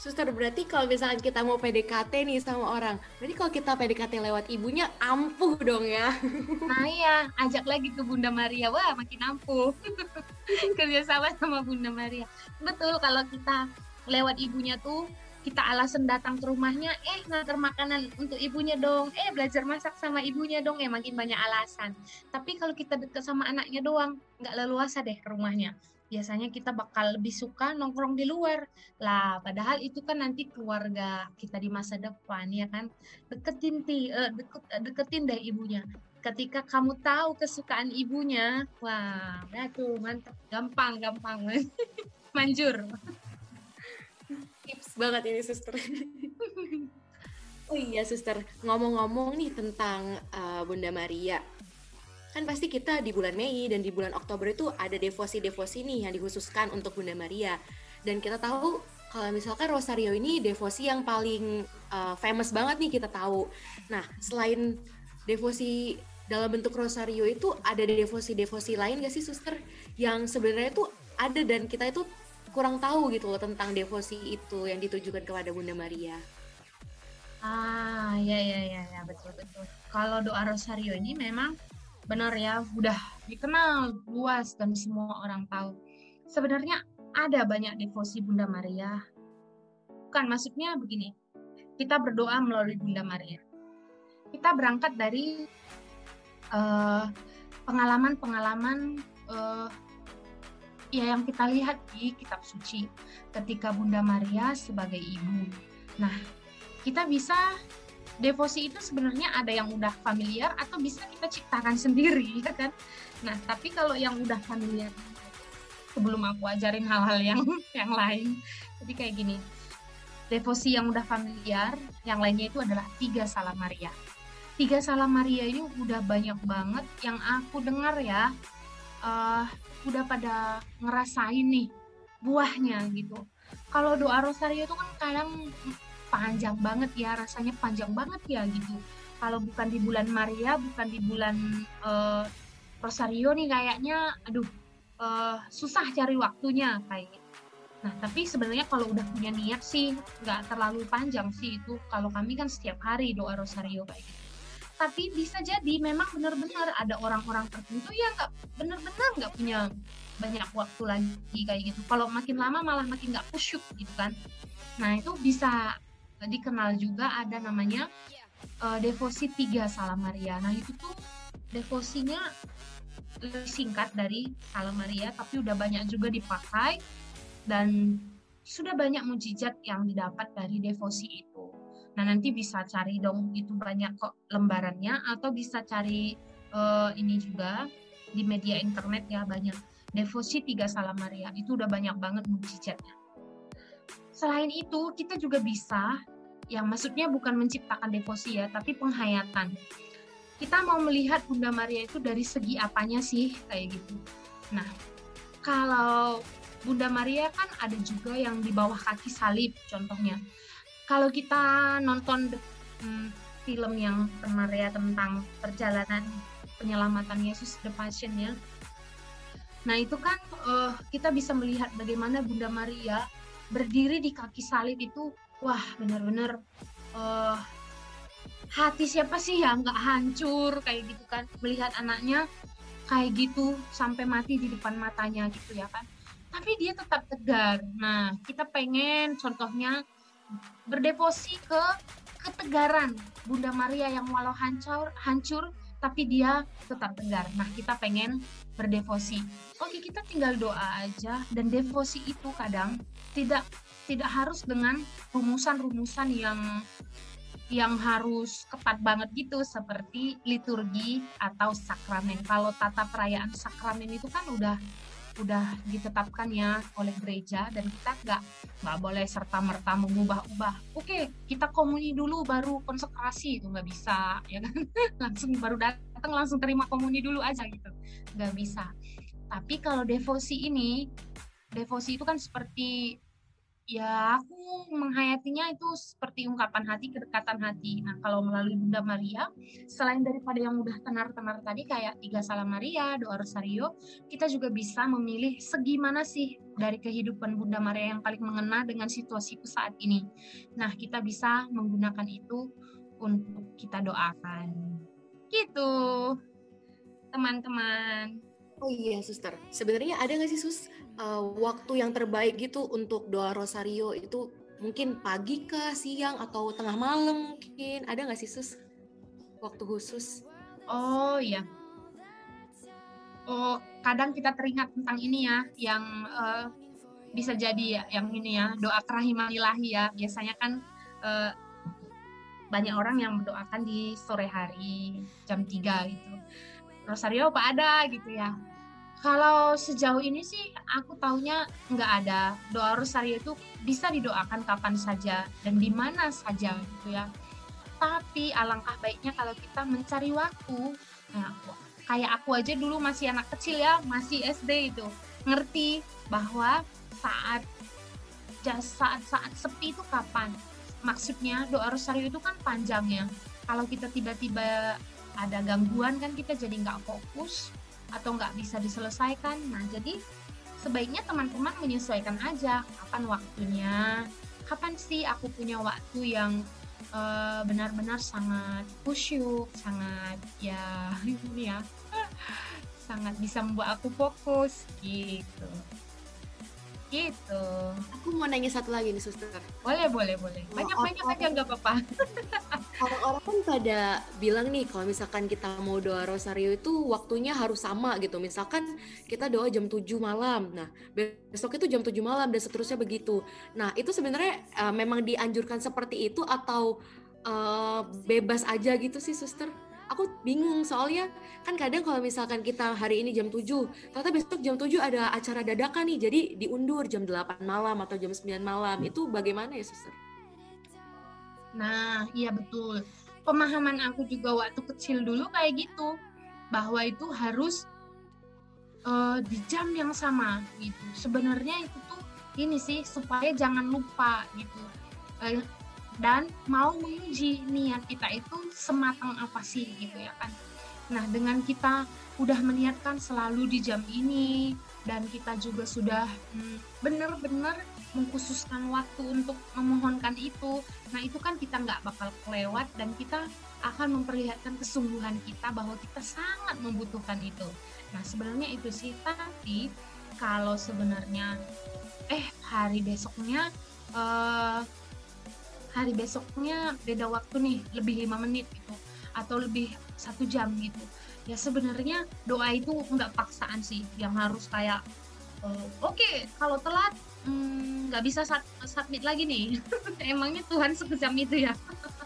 Suster berarti kalau misalnya kita mau PDKT nih sama orang, berarti kalau kita PDKT lewat ibunya ampuh dong ya. Nah iya, ajak lagi ke Bunda Maria, wah makin ampuh. Kerjasama sama Bunda Maria. Betul kalau kita lewat ibunya tuh kita alasan datang ke rumahnya, eh ngantar makanan untuk ibunya dong, eh belajar masak sama ibunya dong, ya makin banyak alasan. Tapi kalau kita deket sama anaknya doang, nggak leluasa deh ke rumahnya. Biasanya kita bakal lebih suka nongkrong di luar. Lah, padahal itu kan nanti keluarga kita di masa depan, ya kan? Deketin, ti, uh, deket, deketin deh ibunya. Ketika kamu tahu kesukaan ibunya, wah, ya tuh mantap, gampang, gampang. Manjur tips banget ini suster. oh iya suster, ngomong-ngomong nih tentang uh, Bunda Maria. Kan pasti kita di bulan Mei dan di bulan Oktober itu ada devosi-devosi nih yang dikhususkan untuk Bunda Maria. Dan kita tahu kalau misalkan Rosario ini devosi yang paling uh, famous banget nih kita tahu. Nah, selain devosi dalam bentuk Rosario itu ada devosi-devosi lain gak sih suster yang sebenarnya itu ada dan kita itu kurang tahu gitu loh tentang devosi itu yang ditujukan kepada Bunda Maria. Ah, ya ya ya ya betul betul. Kalau doa Rosario ini memang benar ya udah dikenal luas dan semua orang tahu. Sebenarnya ada banyak devosi Bunda Maria. Bukan maksudnya begini. Kita berdoa melalui Bunda Maria. Kita berangkat dari eh, pengalaman-pengalaman uh, ya yang kita lihat di kitab suci ketika Bunda Maria sebagai ibu. Nah, kita bisa devosi itu sebenarnya ada yang udah familiar atau bisa kita ciptakan sendiri ya kan? Nah tapi kalau yang udah familiar sebelum aku ajarin hal-hal yang yang lain jadi kayak gini. Devosi yang udah familiar yang lainnya itu adalah tiga salam Maria. Tiga salam Maria ini udah banyak banget yang aku dengar ya. Uh, udah pada ngerasain nih buahnya gitu kalau doa rosario itu kan kadang panjang banget ya rasanya panjang banget ya gitu kalau bukan di bulan Maria bukan di bulan uh, Rosario nih kayaknya aduh uh, susah cari waktunya kayak gitu. Nah tapi sebenarnya kalau udah punya niat sih nggak terlalu panjang sih itu kalau kami kan setiap hari doa Rosario kayak gitu. Tapi bisa jadi memang benar-benar ada orang-orang tertentu yang nggak benar-benar nggak punya banyak waktu lagi kayak gitu. Kalau makin lama malah makin nggak kusyuk gitu kan. Nah itu bisa dikenal juga ada namanya uh, devosi tiga salam Maria. Nah itu tuh devosinya lebih singkat dari salam Maria, tapi udah banyak juga dipakai dan sudah banyak mujizat yang didapat dari devosi itu. Nah nanti bisa cari dong itu banyak kok lembarannya atau bisa cari uh, ini juga di media internet ya banyak devosi tiga salam Maria itu udah banyak banget mujizatnya. Selain itu, kita juga bisa, yang maksudnya bukan menciptakan devosi ya, tapi penghayatan. Kita mau melihat Bunda Maria itu dari segi apanya sih, kayak gitu. Nah, kalau Bunda Maria kan ada juga yang di bawah kaki salib, contohnya. Kalau kita nonton hmm, film yang Maria tentang perjalanan penyelamatan Yesus The Passion ya, Nah itu kan uh, kita bisa melihat bagaimana Bunda Maria berdiri di kaki salib itu wah benar-benar uh, hati siapa sih yang nggak hancur kayak gitu kan. Melihat anaknya kayak gitu sampai mati di depan matanya gitu ya kan. Tapi dia tetap tegar. Nah kita pengen contohnya berdevosi ke ketegaran Bunda Maria yang walau hancur hancur tapi dia tetap tegar. Nah, kita pengen berdevosi. Oke, kita tinggal doa aja dan devosi itu kadang tidak tidak harus dengan rumusan-rumusan yang yang harus ketat banget gitu seperti liturgi atau sakramen. Kalau tata perayaan sakramen itu kan udah udah ditetapkan ya oleh gereja dan kita nggak nggak boleh serta merta mengubah-ubah. Oke, kita komuni dulu baru konsekrasi itu nggak bisa ya kan langsung baru datang langsung terima komuni dulu aja gitu nggak bisa. Tapi kalau devosi ini devosi itu kan seperti ya aku menghayatinya itu seperti ungkapan hati, kedekatan hati. Nah, kalau melalui Bunda Maria, selain daripada yang udah tenar-tenar tadi kayak tiga salam Maria, doa rosario, kita juga bisa memilih segimana sih dari kehidupan Bunda Maria yang paling mengena dengan situasiku saat ini. Nah, kita bisa menggunakan itu untuk kita doakan. Gitu, teman-teman. Oh iya, suster. Sebenarnya ada nggak sih, sus, uh, waktu yang terbaik gitu untuk doa rosario itu mungkin pagi ke siang atau tengah malam mungkin ada nggak sih sus waktu khusus? Oh iya. Oh kadang kita teringat tentang ini ya yang uh, bisa jadi ya yang ini ya doa kerahiman ilahi ya biasanya kan uh, banyak orang yang mendoakan di sore hari jam 3 gitu. Rosario apa ada gitu ya. Kalau sejauh ini sih aku taunya nggak ada. Doa rosario itu bisa didoakan kapan saja dan di mana saja gitu ya. Tapi alangkah baiknya kalau kita mencari waktu. Nah, kayak aku aja dulu masih anak kecil ya, masih SD itu. Ngerti bahwa saat saat-saat sepi itu kapan maksudnya doa rosario itu kan panjang ya kalau kita tiba-tiba ada gangguan kan kita jadi nggak fokus atau nggak bisa diselesaikan. Nah jadi sebaiknya teman-teman menyesuaikan aja kapan waktunya kapan sih aku punya waktu yang benar benar-benar sangat khusyuk sangat ya ini ya sangat bisa membuat aku fokus gitu gitu. Aku mau nanya satu lagi nih suster boleh boleh boleh. Banyak oh, banyak aja nggak apa-apa. Orang-orang kan pada bilang nih kalau misalkan kita mau doa rosario itu waktunya harus sama gitu. Misalkan kita doa jam 7 malam. Nah besok itu jam 7 malam dan seterusnya begitu. Nah itu sebenarnya uh, memang dianjurkan seperti itu atau uh, bebas aja gitu sih suster aku bingung. Soalnya kan kadang kalau misalkan kita hari ini jam 7 ternyata besok jam 7 ada acara dadakan nih. Jadi diundur jam 8 malam atau jam 9 malam. Itu bagaimana ya suster? Nah iya betul. Pemahaman aku juga waktu kecil dulu kayak gitu. Bahwa itu harus uh, di jam yang sama gitu. Sebenarnya itu tuh ini sih supaya jangan lupa gitu. Uh, dan mau menguji niat kita itu sematang apa sih gitu ya kan. Nah, dengan kita udah meniatkan selalu di jam ini dan kita juga sudah hmm, benar-benar mengkhususkan waktu untuk memohonkan itu. Nah, itu kan kita nggak bakal kelewat dan kita akan memperlihatkan kesungguhan kita bahwa kita sangat membutuhkan itu. Nah, sebenarnya itu sih, tapi kalau sebenarnya eh hari besoknya uh, hari besoknya beda waktu nih lebih lima menit gitu atau lebih satu jam gitu. Ya sebenarnya doa itu nggak paksaan sih yang harus kayak uh, oke okay, kalau telat nggak hmm, bisa submit lagi nih emangnya Tuhan sekejam itu ya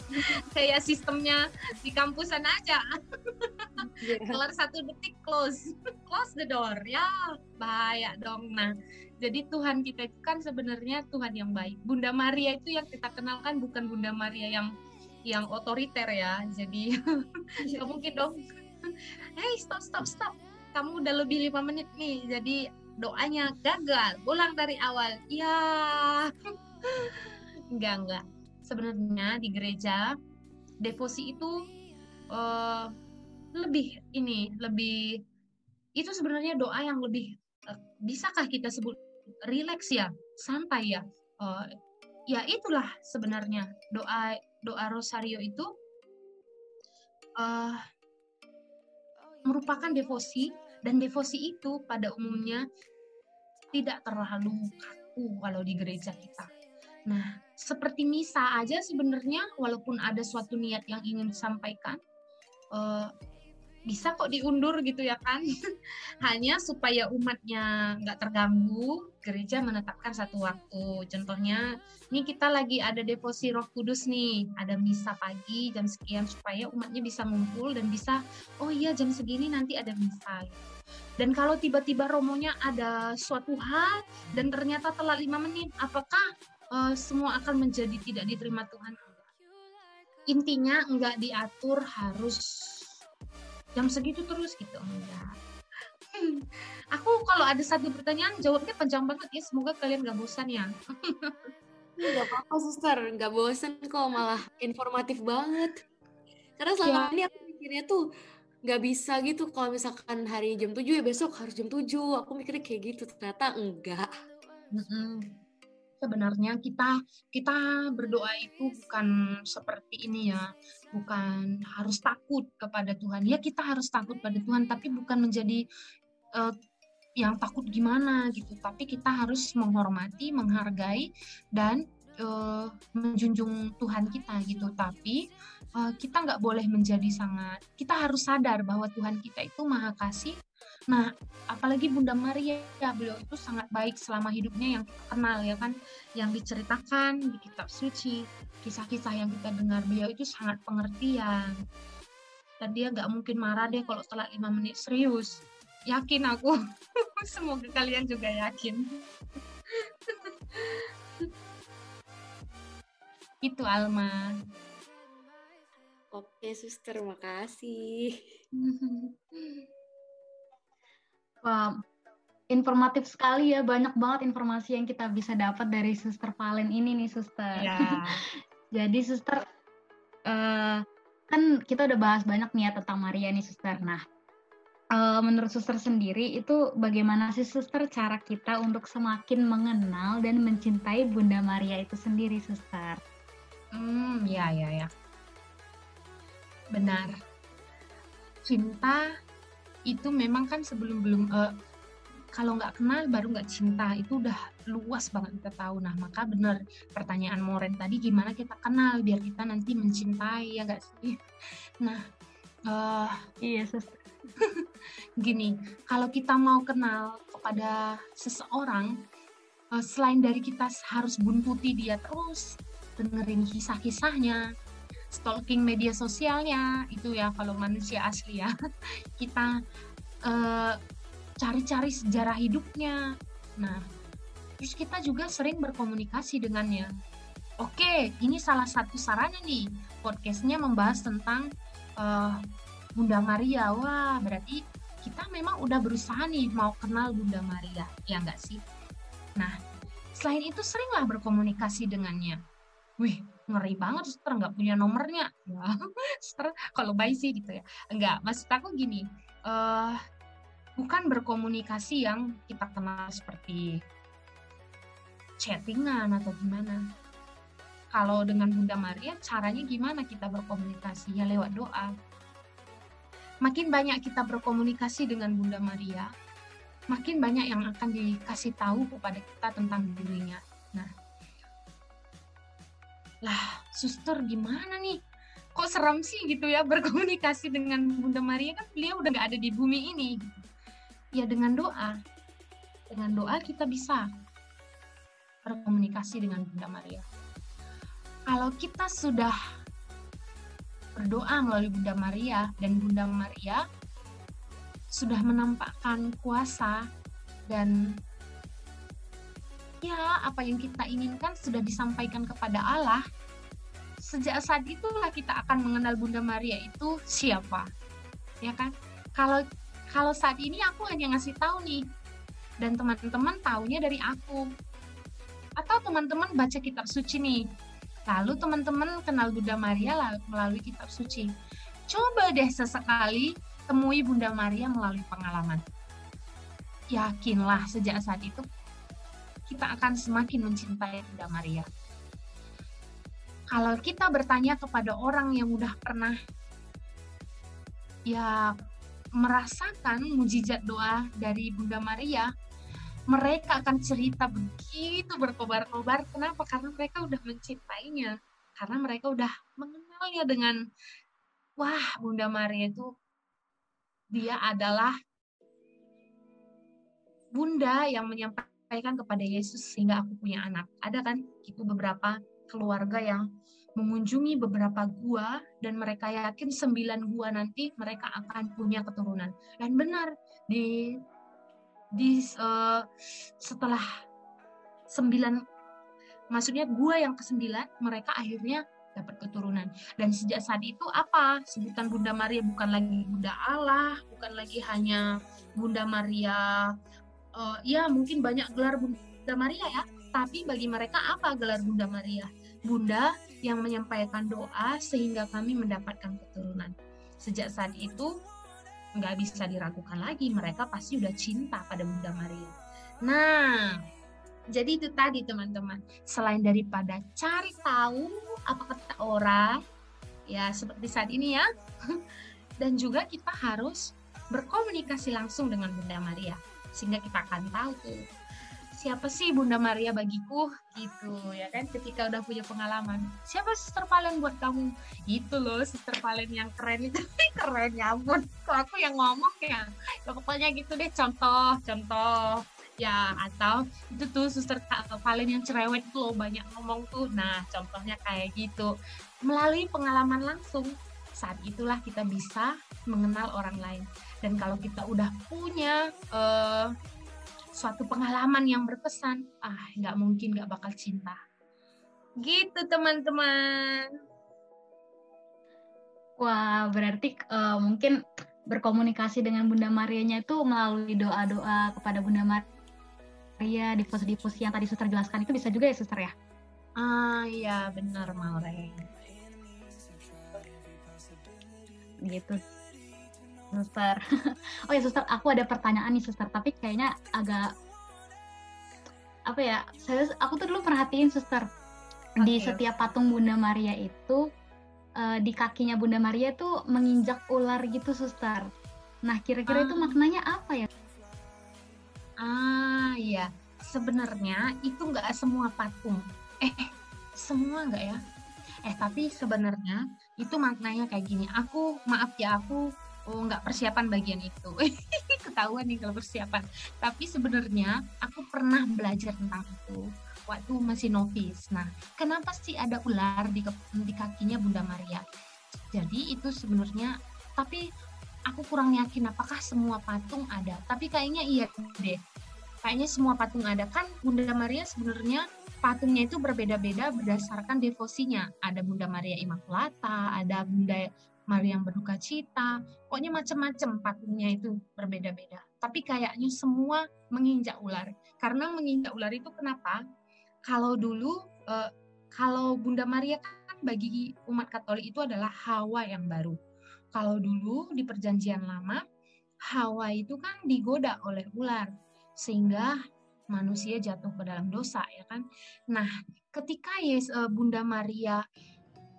kayak sistemnya di kampusan aja yeah. kelar satu detik close close the door ya bahaya dong nah jadi Tuhan kita itu kan sebenarnya Tuhan yang baik. Bunda Maria itu yang kita kenalkan bukan Bunda Maria yang yang otoriter ya. Jadi nggak mungkin dong. Hey stop stop stop. Kamu udah lebih lima menit nih. Jadi doanya gagal. Ulang dari awal. Ya. enggak enggak. Sebenarnya di gereja devosi itu uh, lebih ini lebih itu sebenarnya doa yang lebih uh, bisakah kita sebut rileks ya, santai ya. Uh, ya itulah sebenarnya doa doa rosario itu uh, merupakan devosi dan devosi itu pada umumnya tidak terlalu kaku kalau di gereja kita. Nah, seperti misa aja sebenarnya walaupun ada suatu niat yang ingin disampaikan, uh, bisa kok diundur gitu ya kan? Hanya supaya umatnya nggak terganggu gereja menetapkan satu waktu. Contohnya ini kita lagi ada devosi roh kudus nih ada misa pagi jam sekian supaya umatnya bisa ngumpul dan bisa oh iya jam segini nanti ada misa dan kalau tiba-tiba romonya ada suatu hal dan ternyata telat lima menit apakah uh, semua akan menjadi tidak diterima Tuhan intinya nggak diatur harus jam segitu terus gitu enggak hmm, aku kalau ada satu pertanyaan jawabnya panjang banget ya semoga kalian gak bosan ya Gak apa-apa suster, gak bosan kok malah informatif banget. Karena selama ya. ini aku mikirnya tuh gak bisa gitu kalau misalkan hari jam 7 ya besok harus jam 7. Aku mikirnya kayak gitu, ternyata enggak. Sebenarnya kita kita berdoa itu bukan seperti ini ya. Bukan harus takut kepada Tuhan. Ya kita harus takut pada Tuhan tapi bukan menjadi uh, yang takut gimana gitu. Tapi kita harus menghormati menghargai dan uh, menjunjung Tuhan kita gitu. Tapi uh, kita nggak boleh menjadi sangat kita harus sadar bahwa Tuhan kita itu maha kasih Nah, apalagi Bunda Maria ya beliau itu sangat baik selama hidupnya yang kita kenal ya kan, yang diceritakan di kitab suci, kisah-kisah yang kita dengar beliau itu sangat pengertian. Dan dia nggak mungkin marah deh kalau telat lima menit serius. Yakin aku. Semoga kalian juga yakin. itu Alma. Oke, suster, makasih. informatif sekali ya. Banyak banget informasi yang kita bisa dapat dari Suster Valen ini nih, Suster. Ya. Jadi, Suster, uh, kan kita udah bahas banyak nih ya tentang Maria nih, Suster. Nah, uh, menurut Suster sendiri itu bagaimana sih, Suster, cara kita untuk semakin mengenal dan mencintai Bunda Maria itu sendiri, Suster? Hmm, ya, ya, ya. Benar. Cinta itu memang kan sebelum belum uh, kalau nggak kenal baru nggak cinta. Itu udah luas banget kita tahu. Nah maka benar pertanyaan Moren tadi gimana kita kenal biar kita nanti mencintai ya nggak sih? Nah uh, iya gini kalau kita mau kenal kepada seseorang uh, selain dari kita harus buntuti dia terus dengerin kisah-kisahnya stalking media sosialnya itu ya kalau manusia asli ya kita uh, cari-cari sejarah hidupnya. Nah, terus kita juga sering berkomunikasi dengannya. Oke, ini salah satu sarana nih. Podcastnya membahas tentang uh, Bunda Maria. Wah, berarti kita memang udah berusaha nih mau kenal Bunda Maria, ya enggak sih? Nah, selain itu seringlah berkomunikasi dengannya. Wih, ngeri banget, suster nggak punya nomornya. Ya, suster kalau baik sih gitu ya. Enggak, maksud aku gini, uh, bukan berkomunikasi yang kita kenal seperti chattingan atau gimana. Kalau dengan Bunda Maria, caranya gimana kita berkomunikasi? Ya lewat doa. Makin banyak kita berkomunikasi dengan Bunda Maria, makin banyak yang akan dikasih tahu kepada kita tentang dirinya. Nah, lah, suster gimana nih? Kok seram sih gitu ya berkomunikasi dengan Bunda Maria kan beliau udah nggak ada di bumi ini ya dengan doa. Dengan doa kita bisa berkomunikasi dengan Bunda Maria. Kalau kita sudah berdoa melalui Bunda Maria dan Bunda Maria sudah menampakkan kuasa dan ya apa yang kita inginkan sudah disampaikan kepada Allah. Sejak saat itulah kita akan mengenal Bunda Maria itu siapa. Ya kan? Kalau kalau saat ini aku hanya ngasih tahu nih. Dan teman-teman taunya dari aku. Atau teman-teman baca kitab suci nih. Lalu teman-teman kenal Bunda Maria melalui kitab suci. Coba deh sesekali temui Bunda Maria melalui pengalaman. Yakinlah sejak saat itu kita akan semakin mencintai Bunda Maria kalau kita bertanya kepada orang yang udah pernah ya merasakan mujizat doa dari Bunda Maria, mereka akan cerita begitu berkobar-kobar. Kenapa? Karena mereka udah mencintainya. Karena mereka udah mengenalnya dengan, wah Bunda Maria itu, dia adalah Bunda yang menyampaikan kepada Yesus sehingga aku punya anak. Ada kan? Itu beberapa keluarga yang mengunjungi beberapa gua dan mereka yakin sembilan gua nanti mereka akan punya keturunan dan benar di di uh, setelah sembilan maksudnya gua yang kesembilan mereka akhirnya dapat keturunan dan sejak saat itu apa sebutan Bunda Maria bukan lagi Bunda Allah bukan lagi hanya Bunda Maria uh, ya mungkin banyak gelar Bunda Maria ya. Tapi bagi mereka apa gelar Bunda Maria? Bunda yang menyampaikan doa sehingga kami mendapatkan keturunan. Sejak saat itu, nggak bisa diragukan lagi, mereka pasti udah cinta pada Bunda Maria. Nah, jadi itu tadi teman-teman, selain daripada cari tahu apa kata orang, ya seperti saat ini ya, dan juga kita harus berkomunikasi langsung dengan Bunda Maria, sehingga kita akan tahu siapa sih Bunda Maria bagiku gitu ya kan? Ketika udah punya pengalaman siapa suster Valen buat kamu? Itu loh suster Valen yang keren itu. Keren ya ampun. Aku yang ngomong ya ya pokoknya gitu deh contoh contoh. Ya atau itu tuh suster Valen yang cerewet tuh loh banyak ngomong tuh. Nah contohnya kayak gitu. Melalui pengalaman langsung saat itulah kita bisa mengenal orang lain dan kalau kita udah punya uh, suatu pengalaman yang berkesan, ah nggak mungkin nggak bakal cinta. Gitu teman-teman. Wah, berarti uh, mungkin berkomunikasi dengan Bunda Marianya itu melalui doa-doa kepada Bunda Maria di pos-pos yang tadi suster jelaskan itu bisa juga ya suster ya? Ah iya benar Maureen. Gitu. Suster. oh ya suster, aku ada pertanyaan nih suster, tapi kayaknya agak apa ya? Saya aku tuh dulu perhatiin suster okay. di setiap patung Bunda Maria itu uh, di kakinya Bunda Maria tuh menginjak ular gitu, suster. Nah, kira-kira ah. itu maknanya apa ya? Ah, iya. Sebenarnya itu nggak semua patung. Eh, semua nggak ya? Eh, tapi sebenarnya itu maknanya kayak gini. Aku, maaf ya, aku oh nggak persiapan bagian itu. Ketahuan nih kalau persiapan. Tapi sebenarnya aku pernah belajar tentang itu waktu masih novis. Nah, kenapa sih ada ular di, di kakinya Bunda Maria? Jadi itu sebenarnya, tapi aku kurang yakin apakah semua patung ada. Tapi kayaknya iya deh. Kayaknya semua patung ada kan Bunda Maria sebenarnya patungnya itu berbeda-beda berdasarkan devosinya. Ada Bunda Maria Immaculata, ada Bunda Maria yang berduka cita. Pokoknya macam-macam patungnya itu berbeda-beda. Tapi kayaknya semua menginjak ular. Karena menginjak ular itu kenapa? kalau dulu uh, kalau Bunda Maria kan bagi umat Katolik itu adalah Hawa yang baru. Kalau dulu di Perjanjian Lama Hawa itu kan digoda oleh ular sehingga manusia jatuh ke dalam dosa ya kan. Nah, ketika Yes, uh, Bunda Maria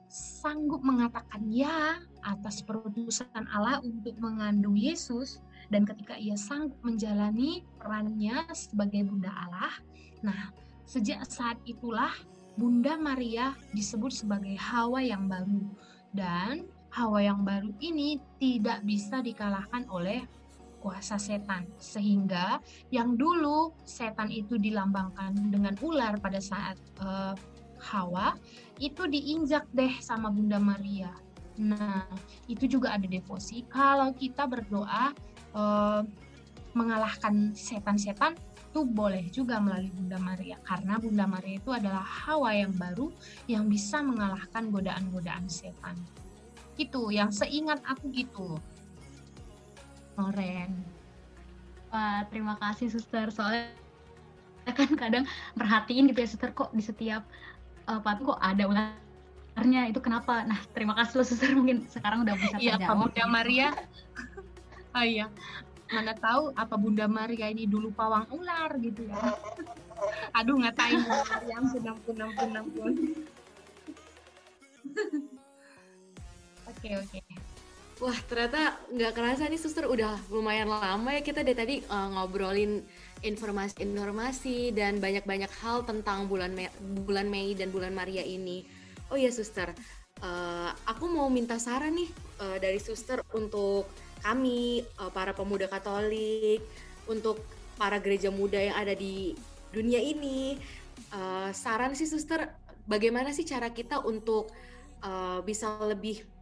sanggup mengatakan ya atas perutusan Allah untuk mengandung Yesus dan ketika ia sanggup menjalani perannya sebagai Bunda Allah, nah Sejak saat itulah Bunda Maria disebut sebagai Hawa yang baru dan Hawa yang baru ini tidak bisa dikalahkan oleh kuasa setan sehingga yang dulu setan itu dilambangkan dengan ular pada saat uh, Hawa itu diinjak deh sama Bunda Maria. Nah, itu juga ada devosi kalau kita berdoa uh, mengalahkan setan-setan itu boleh juga melalui Bunda Maria karena Bunda Maria itu adalah hawa yang baru yang bisa mengalahkan godaan-godaan setan. Gitu, yang seingat aku gitu. Loren. Wah, terima kasih suster. Soalnya kan kadang perhatiin gitu ya suster kok di setiap uh, patung kok ada ularnya itu kenapa? Nah, terima kasih loh suster mungkin sekarang udah bisa iya, terjawab. Iya, Bunda Maria. oh iya, mana tahu apa Bunda Maria ini dulu pawang ular gitu ya aduh ngatain yang senang pun ampun ampun oke oke Wah ternyata nggak kerasa nih suster. Udah lumayan lama ya kita dari tadi uh, ngobrolin informasi-informasi dan banyak-banyak hal tentang bulan Mei, bulan Mei dan bulan Maria ini. Oh ya suster, uh, aku mau minta saran nih uh, dari suster untuk kami uh, para pemuda Katolik untuk para gereja muda yang ada di dunia ini. Uh, saran sih suster bagaimana sih cara kita untuk uh, bisa lebih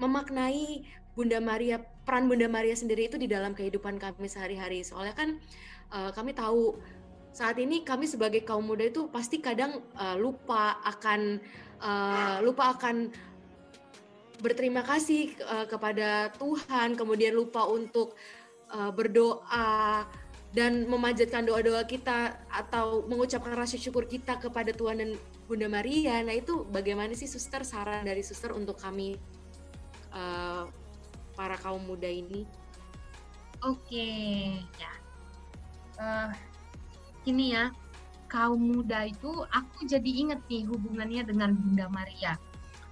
memaknai Bunda Maria peran Bunda Maria sendiri itu di dalam kehidupan kami sehari-hari soalnya kan uh, kami tahu saat ini kami sebagai kaum muda itu pasti kadang uh, lupa akan uh, lupa akan berterima kasih uh, kepada Tuhan, kemudian lupa untuk uh, berdoa dan memanjatkan doa-doa kita atau mengucapkan rasa syukur kita kepada Tuhan dan Bunda Maria. Nah itu bagaimana sih suster saran dari suster untuk kami uh, para kaum muda ini? Oke, ya. Uh, ini ya, kaum muda itu aku jadi ingat nih hubungannya dengan Bunda Maria.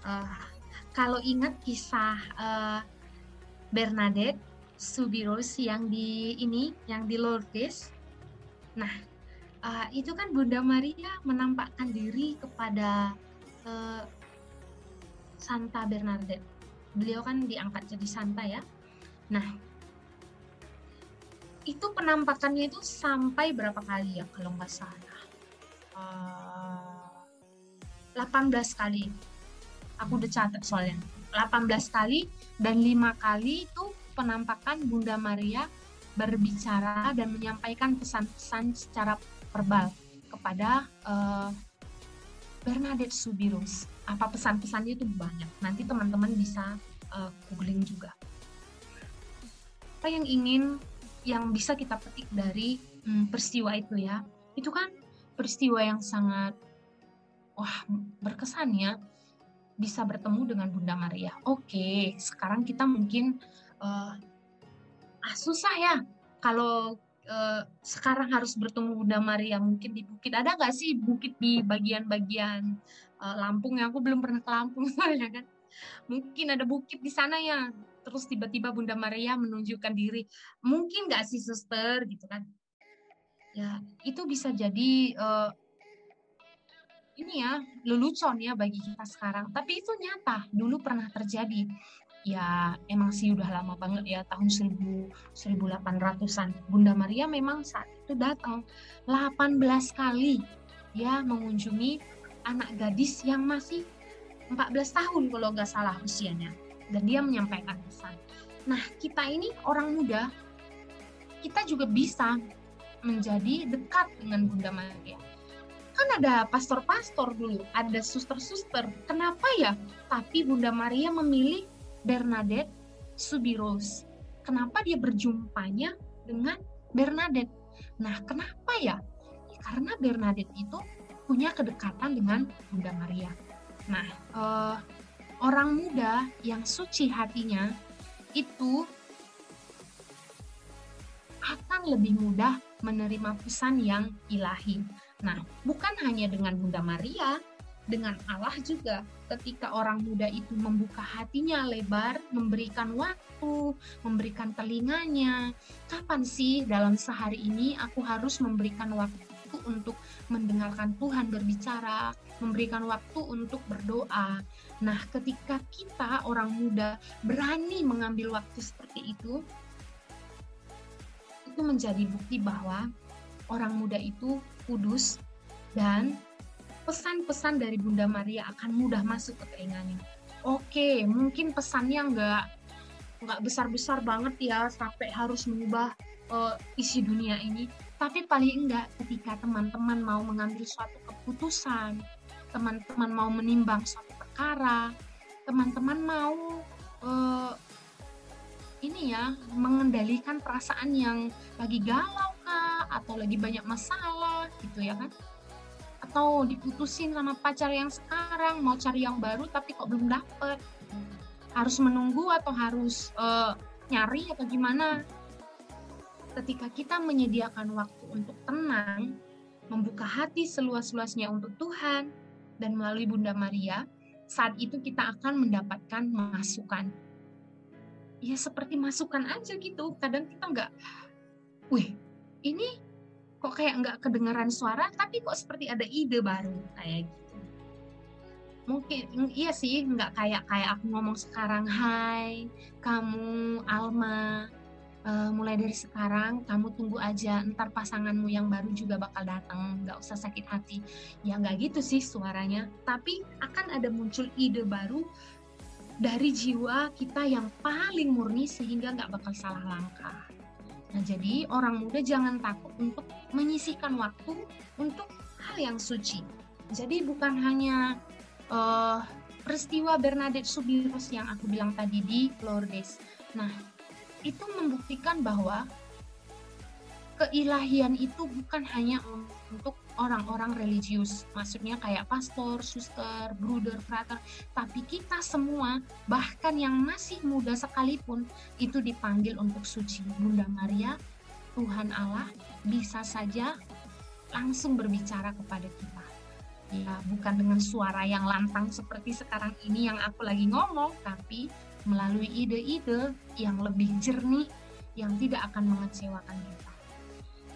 Uh, kalau ingat kisah uh, Bernadette Subiros yang di ini yang di Lourdes nah uh, itu kan Bunda Maria menampakkan diri kepada uh, Santa Bernadette beliau kan diangkat jadi Santa ya. Nah itu penampakannya itu sampai berapa kali ya kalau nggak salah? Uh, 18 kali. Aku udah catat soalnya. 18 kali dan lima kali itu penampakan Bunda Maria berbicara dan menyampaikan pesan-pesan secara verbal kepada uh, Bernadette Subirus. Apa pesan-pesannya itu banyak. Nanti teman-teman bisa uh, googling juga. apa yang ingin yang bisa kita petik dari hmm, peristiwa itu ya itu kan peristiwa yang sangat wah berkesan ya bisa bertemu dengan Bunda Maria. Oke, sekarang kita mungkin uh, ah susah ya kalau uh, sekarang harus bertemu Bunda Maria mungkin di bukit ada nggak sih bukit di bagian-bagian uh, Lampung ya aku belum pernah ke Lampung soalnya kan. Mungkin ada bukit di sana ya. Terus tiba-tiba Bunda Maria menunjukkan diri. Mungkin nggak sih suster? Gitu kan. Ya itu bisa jadi uh, ini ya lelucon ya bagi kita sekarang. Tapi itu nyata. Dulu pernah terjadi. Ya emang sih udah lama banget ya tahun 1000 1800-an Bunda Maria memang saat itu datang 18 kali ya mengunjungi anak gadis yang masih 14 tahun kalau nggak salah usianya dan dia menyampaikan pesan. Nah kita ini orang muda kita juga bisa menjadi dekat dengan Bunda Maria. Kan ada pastor-pastor dulu, ada suster-suster. Kenapa ya? Tapi Bunda Maria memilih Bernadette Subiros. Kenapa dia berjumpanya dengan Bernadette? Nah, kenapa ya? Karena Bernadette itu punya kedekatan dengan Bunda Maria. Nah, uh, orang muda yang suci hatinya itu akan lebih mudah menerima pesan yang ilahi. Nah, bukan hanya dengan Bunda Maria, dengan Allah juga. Ketika orang muda itu membuka hatinya lebar, memberikan waktu, memberikan telinganya. Kapan sih dalam sehari ini aku harus memberikan waktu untuk mendengarkan Tuhan berbicara, memberikan waktu untuk berdoa. Nah, ketika kita orang muda berani mengambil waktu seperti itu, itu menjadi bukti bahwa orang muda itu kudus dan pesan-pesan dari Bunda Maria akan mudah masuk ke telinganya. Oke, mungkin pesannya nggak nggak besar-besar banget ya sampai harus mengubah uh, isi dunia ini. Tapi paling enggak ketika teman-teman mau mengambil suatu keputusan, teman-teman mau menimbang suatu perkara, teman-teman mau uh, ini ya mengendalikan perasaan yang lagi galau kah atau lagi banyak masalah gitu ya kan? Atau diputusin sama pacar yang sekarang mau cari yang baru tapi kok belum dapet harus menunggu atau harus uh, nyari atau gimana ketika kita menyediakan waktu untuk tenang membuka hati seluas-luasnya untuk Tuhan dan melalui Bunda Maria saat itu kita akan mendapatkan masukan. Ya seperti masukan aja gitu. Kadang kita nggak wih ini kok kayak nggak kedengaran suara tapi kok seperti ada ide baru kayak gitu. Mungkin iya sih nggak kayak kayak aku ngomong sekarang hai kamu Alma uh, mulai dari sekarang kamu tunggu aja ntar pasanganmu yang baru juga bakal datang nggak usah sakit hati ya nggak gitu sih suaranya tapi akan ada muncul ide baru dari jiwa kita yang paling murni sehingga nggak bakal salah langkah. Nah, jadi orang muda jangan takut untuk menyisihkan waktu untuk hal yang suci. Jadi bukan hanya uh, peristiwa Bernadette Subiros yang aku bilang tadi di Lourdes. Nah, itu membuktikan bahwa keilahian itu bukan hanya untuk orang-orang religius, maksudnya kayak pastor, suster, bruder, frater, tapi kita semua, bahkan yang masih muda sekalipun, itu dipanggil untuk suci. Bunda Maria, Tuhan Allah, bisa saja langsung berbicara kepada kita. Ya, bukan dengan suara yang lantang seperti sekarang ini yang aku lagi ngomong, tapi melalui ide-ide yang lebih jernih, yang tidak akan mengecewakan kita.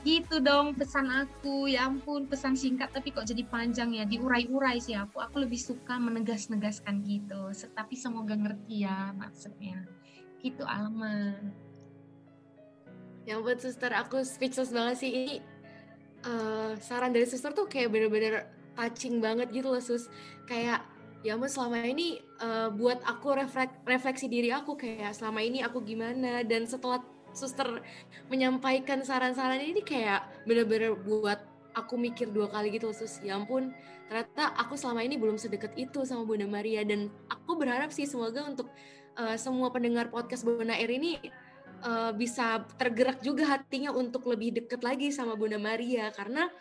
Gitu dong pesan aku. Ya ampun pesan singkat tapi kok jadi panjang ya? Diurai-urai sih aku. Aku lebih suka menegas-negaskan gitu. Tapi semoga ngerti ya maksudnya. Gitu Alma. Yang buat suster aku speechless banget sih. Ini uh, saran dari suster tuh kayak bener-bener touching banget gitu loh sus. Kayak ya ampun selama ini uh, buat aku reflek refleksi diri aku kayak selama ini aku gimana? Dan setelah suster menyampaikan saran-saran ini kayak bener-bener buat aku mikir dua kali gitu sus. Ya ampun ternyata aku selama ini belum sedekat itu sama Bunda Maria. Dan aku berharap sih semoga untuk uh, semua pendengar podcast Bona Air ini uh, bisa tergerak juga hatinya untuk lebih dekat lagi sama Bunda Maria. Karena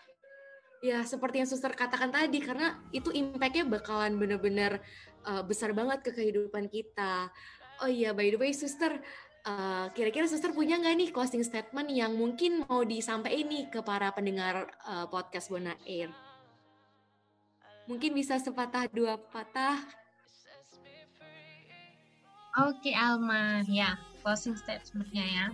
ya seperti yang suster katakan tadi karena itu impactnya bakalan benar-benar uh, besar banget ke kehidupan kita. Oh iya by the way suster uh, kira-kira suster punya nggak nih closing statement yang mungkin mau disampaikan nih ke para pendengar uh, podcast Bona Air? Mungkin bisa sepatah dua patah. Oke Alma, ya closing statementnya ya.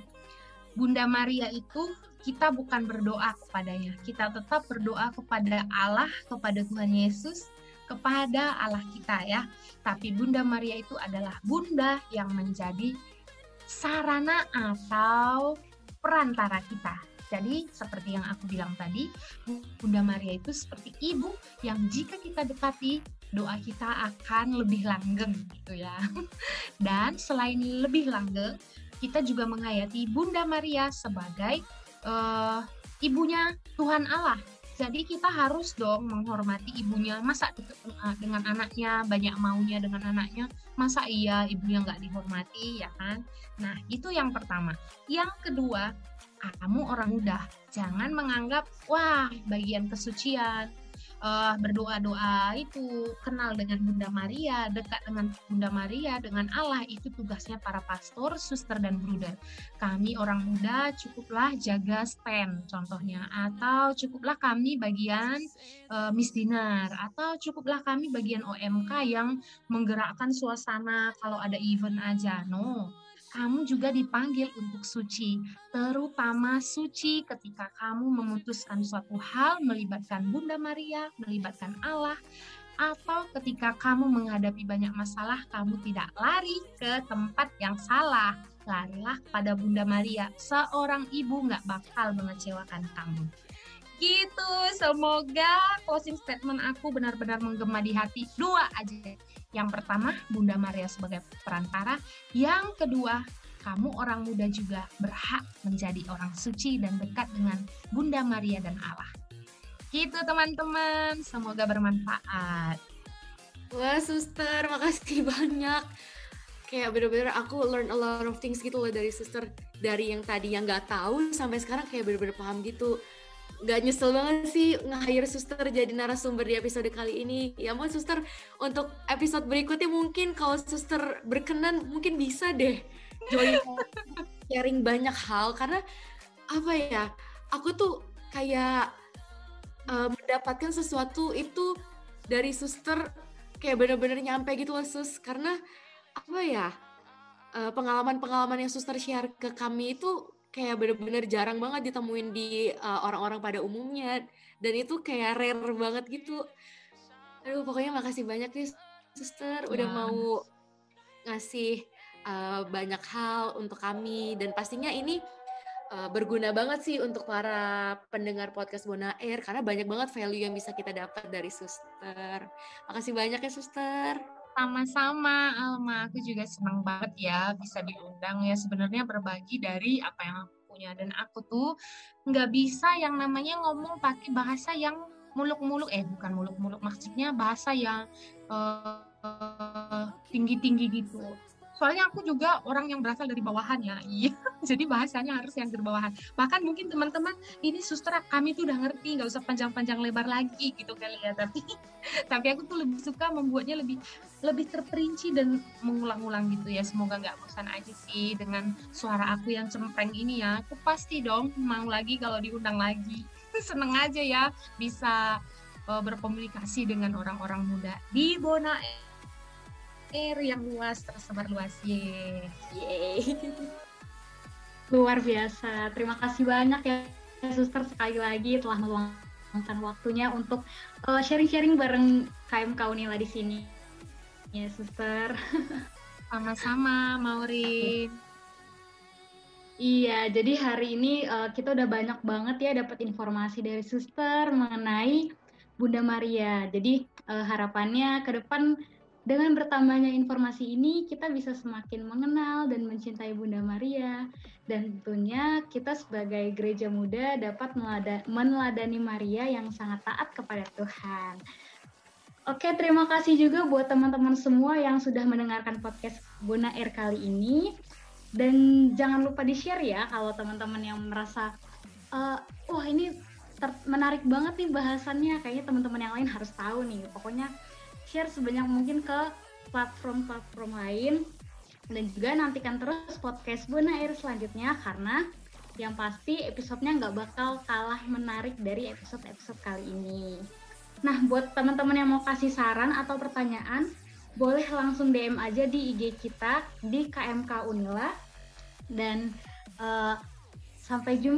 Bunda Maria itu kita bukan berdoa kepadanya, kita tetap berdoa kepada Allah, kepada Tuhan Yesus, kepada Allah kita ya. Tapi Bunda Maria itu adalah bunda yang menjadi sarana atau perantara kita. Jadi seperti yang aku bilang tadi, Bunda Maria itu seperti ibu yang jika kita dekati, doa kita akan lebih langgeng gitu ya. Dan selain lebih langgeng, kita juga menghayati Bunda Maria sebagai uh, ibunya Tuhan Allah. Jadi kita harus dong menghormati ibunya. Masa eh, dengan anaknya banyak maunya dengan anaknya, masa iya ibunya nggak dihormati ya kan? Nah itu yang pertama. Yang kedua, kamu orang muda, jangan menganggap wah bagian kesucian, uh, berdoa-doa itu kenal dengan Bunda Maria, dekat dengan Bunda Maria, dengan Allah itu tugasnya para pastor, suster dan bruder. Kami orang muda cukuplah jaga stand contohnya atau cukuplah kami bagian uh, misdinar atau cukuplah kami bagian OMK yang menggerakkan suasana kalau ada event aja. No kamu juga dipanggil untuk suci, terutama suci ketika kamu memutuskan suatu hal melibatkan Bunda Maria, melibatkan Allah, atau ketika kamu menghadapi banyak masalah, kamu tidak lari ke tempat yang salah. Larilah pada Bunda Maria, seorang ibu nggak bakal mengecewakan kamu. Gitu, semoga closing statement aku benar-benar menggema di hati. Dua aja yang pertama, Bunda Maria sebagai perantara. Yang kedua, kamu orang muda juga berhak menjadi orang suci dan dekat dengan Bunda Maria dan Allah. Gitu teman-teman, semoga bermanfaat. Wah suster, makasih banyak. Kayak bener-bener aku learn a lot of things gitu loh dari suster. Dari yang tadi yang nggak tahu sampai sekarang kayak bener-bener paham gitu gak nyesel banget sih nge-hire suster jadi narasumber di episode kali ini. Ya mau suster untuk episode berikutnya mungkin kalau suster berkenan mungkin bisa deh join sharing banyak hal karena apa ya aku tuh kayak uh, mendapatkan sesuatu itu dari suster kayak bener-bener nyampe gitu loh sus karena apa ya uh, pengalaman-pengalaman yang suster share ke kami itu kayak bener-bener jarang banget ditemuin di uh, orang-orang pada umumnya dan itu kayak rare banget gitu. Aduh pokoknya makasih banyak nih suster udah mau ngasih uh, banyak hal untuk kami dan pastinya ini uh, berguna banget sih untuk para pendengar podcast Bona Air karena banyak banget value yang bisa kita dapat dari suster makasih banyak ya suster sama-sama Alma, aku juga senang banget ya bisa diundang ya. Sebenarnya berbagi dari apa yang aku punya. Dan aku tuh nggak bisa yang namanya ngomong pakai bahasa yang muluk-muluk. Eh bukan muluk-muluk. Maksudnya bahasa yang uh, tinggi-tinggi gitu. Soalnya aku juga orang yang berasal dari bawahan ya. Iya jadi bahasanya harus yang dari bawahan bahkan mungkin teman-teman ini suster kami tuh udah ngerti nggak usah panjang-panjang lebar lagi gitu kali ya. Tapi tapi aku tuh lebih suka membuatnya lebih lebih terperinci dan mengulang-ulang gitu ya. Semoga nggak bosan aja sih dengan suara aku yang cempreng ini ya. Aku pasti dong mau lagi kalau diundang lagi. Seneng aja ya bisa uh, berkomunikasi dengan orang-orang muda di Bona air yang luas tersebar luas. Ye Yeay. luar biasa. Terima kasih banyak ya suster sekali lagi telah meluangkan waktunya untuk uh, sharing-sharing bareng KMK Unila di sini. Ya suster sama-sama Maureen Iya, jadi hari ini uh, kita udah banyak banget ya dapat informasi dari suster mengenai Bunda Maria. Jadi uh, harapannya ke depan dengan bertambahnya informasi ini, kita bisa semakin mengenal dan mencintai Bunda Maria. Dan tentunya kita sebagai gereja muda dapat meneladani Maria yang sangat taat kepada Tuhan. Oke, terima kasih juga buat teman-teman semua yang sudah mendengarkan podcast Bunda Air kali ini. Dan jangan lupa di-share ya kalau teman-teman yang merasa uh, wah ini menarik banget nih bahasannya, kayaknya teman-teman yang lain harus tahu nih. Pokoknya share sebanyak mungkin ke platform-platform lain dan juga nantikan terus podcast Buana Air selanjutnya karena yang pasti episodenya nggak bakal kalah menarik dari episode-episode kali ini. Nah, buat teman-teman yang mau kasih saran atau pertanyaan, boleh langsung DM aja di IG kita di KMK Unila. Dan uh, sampai jumpa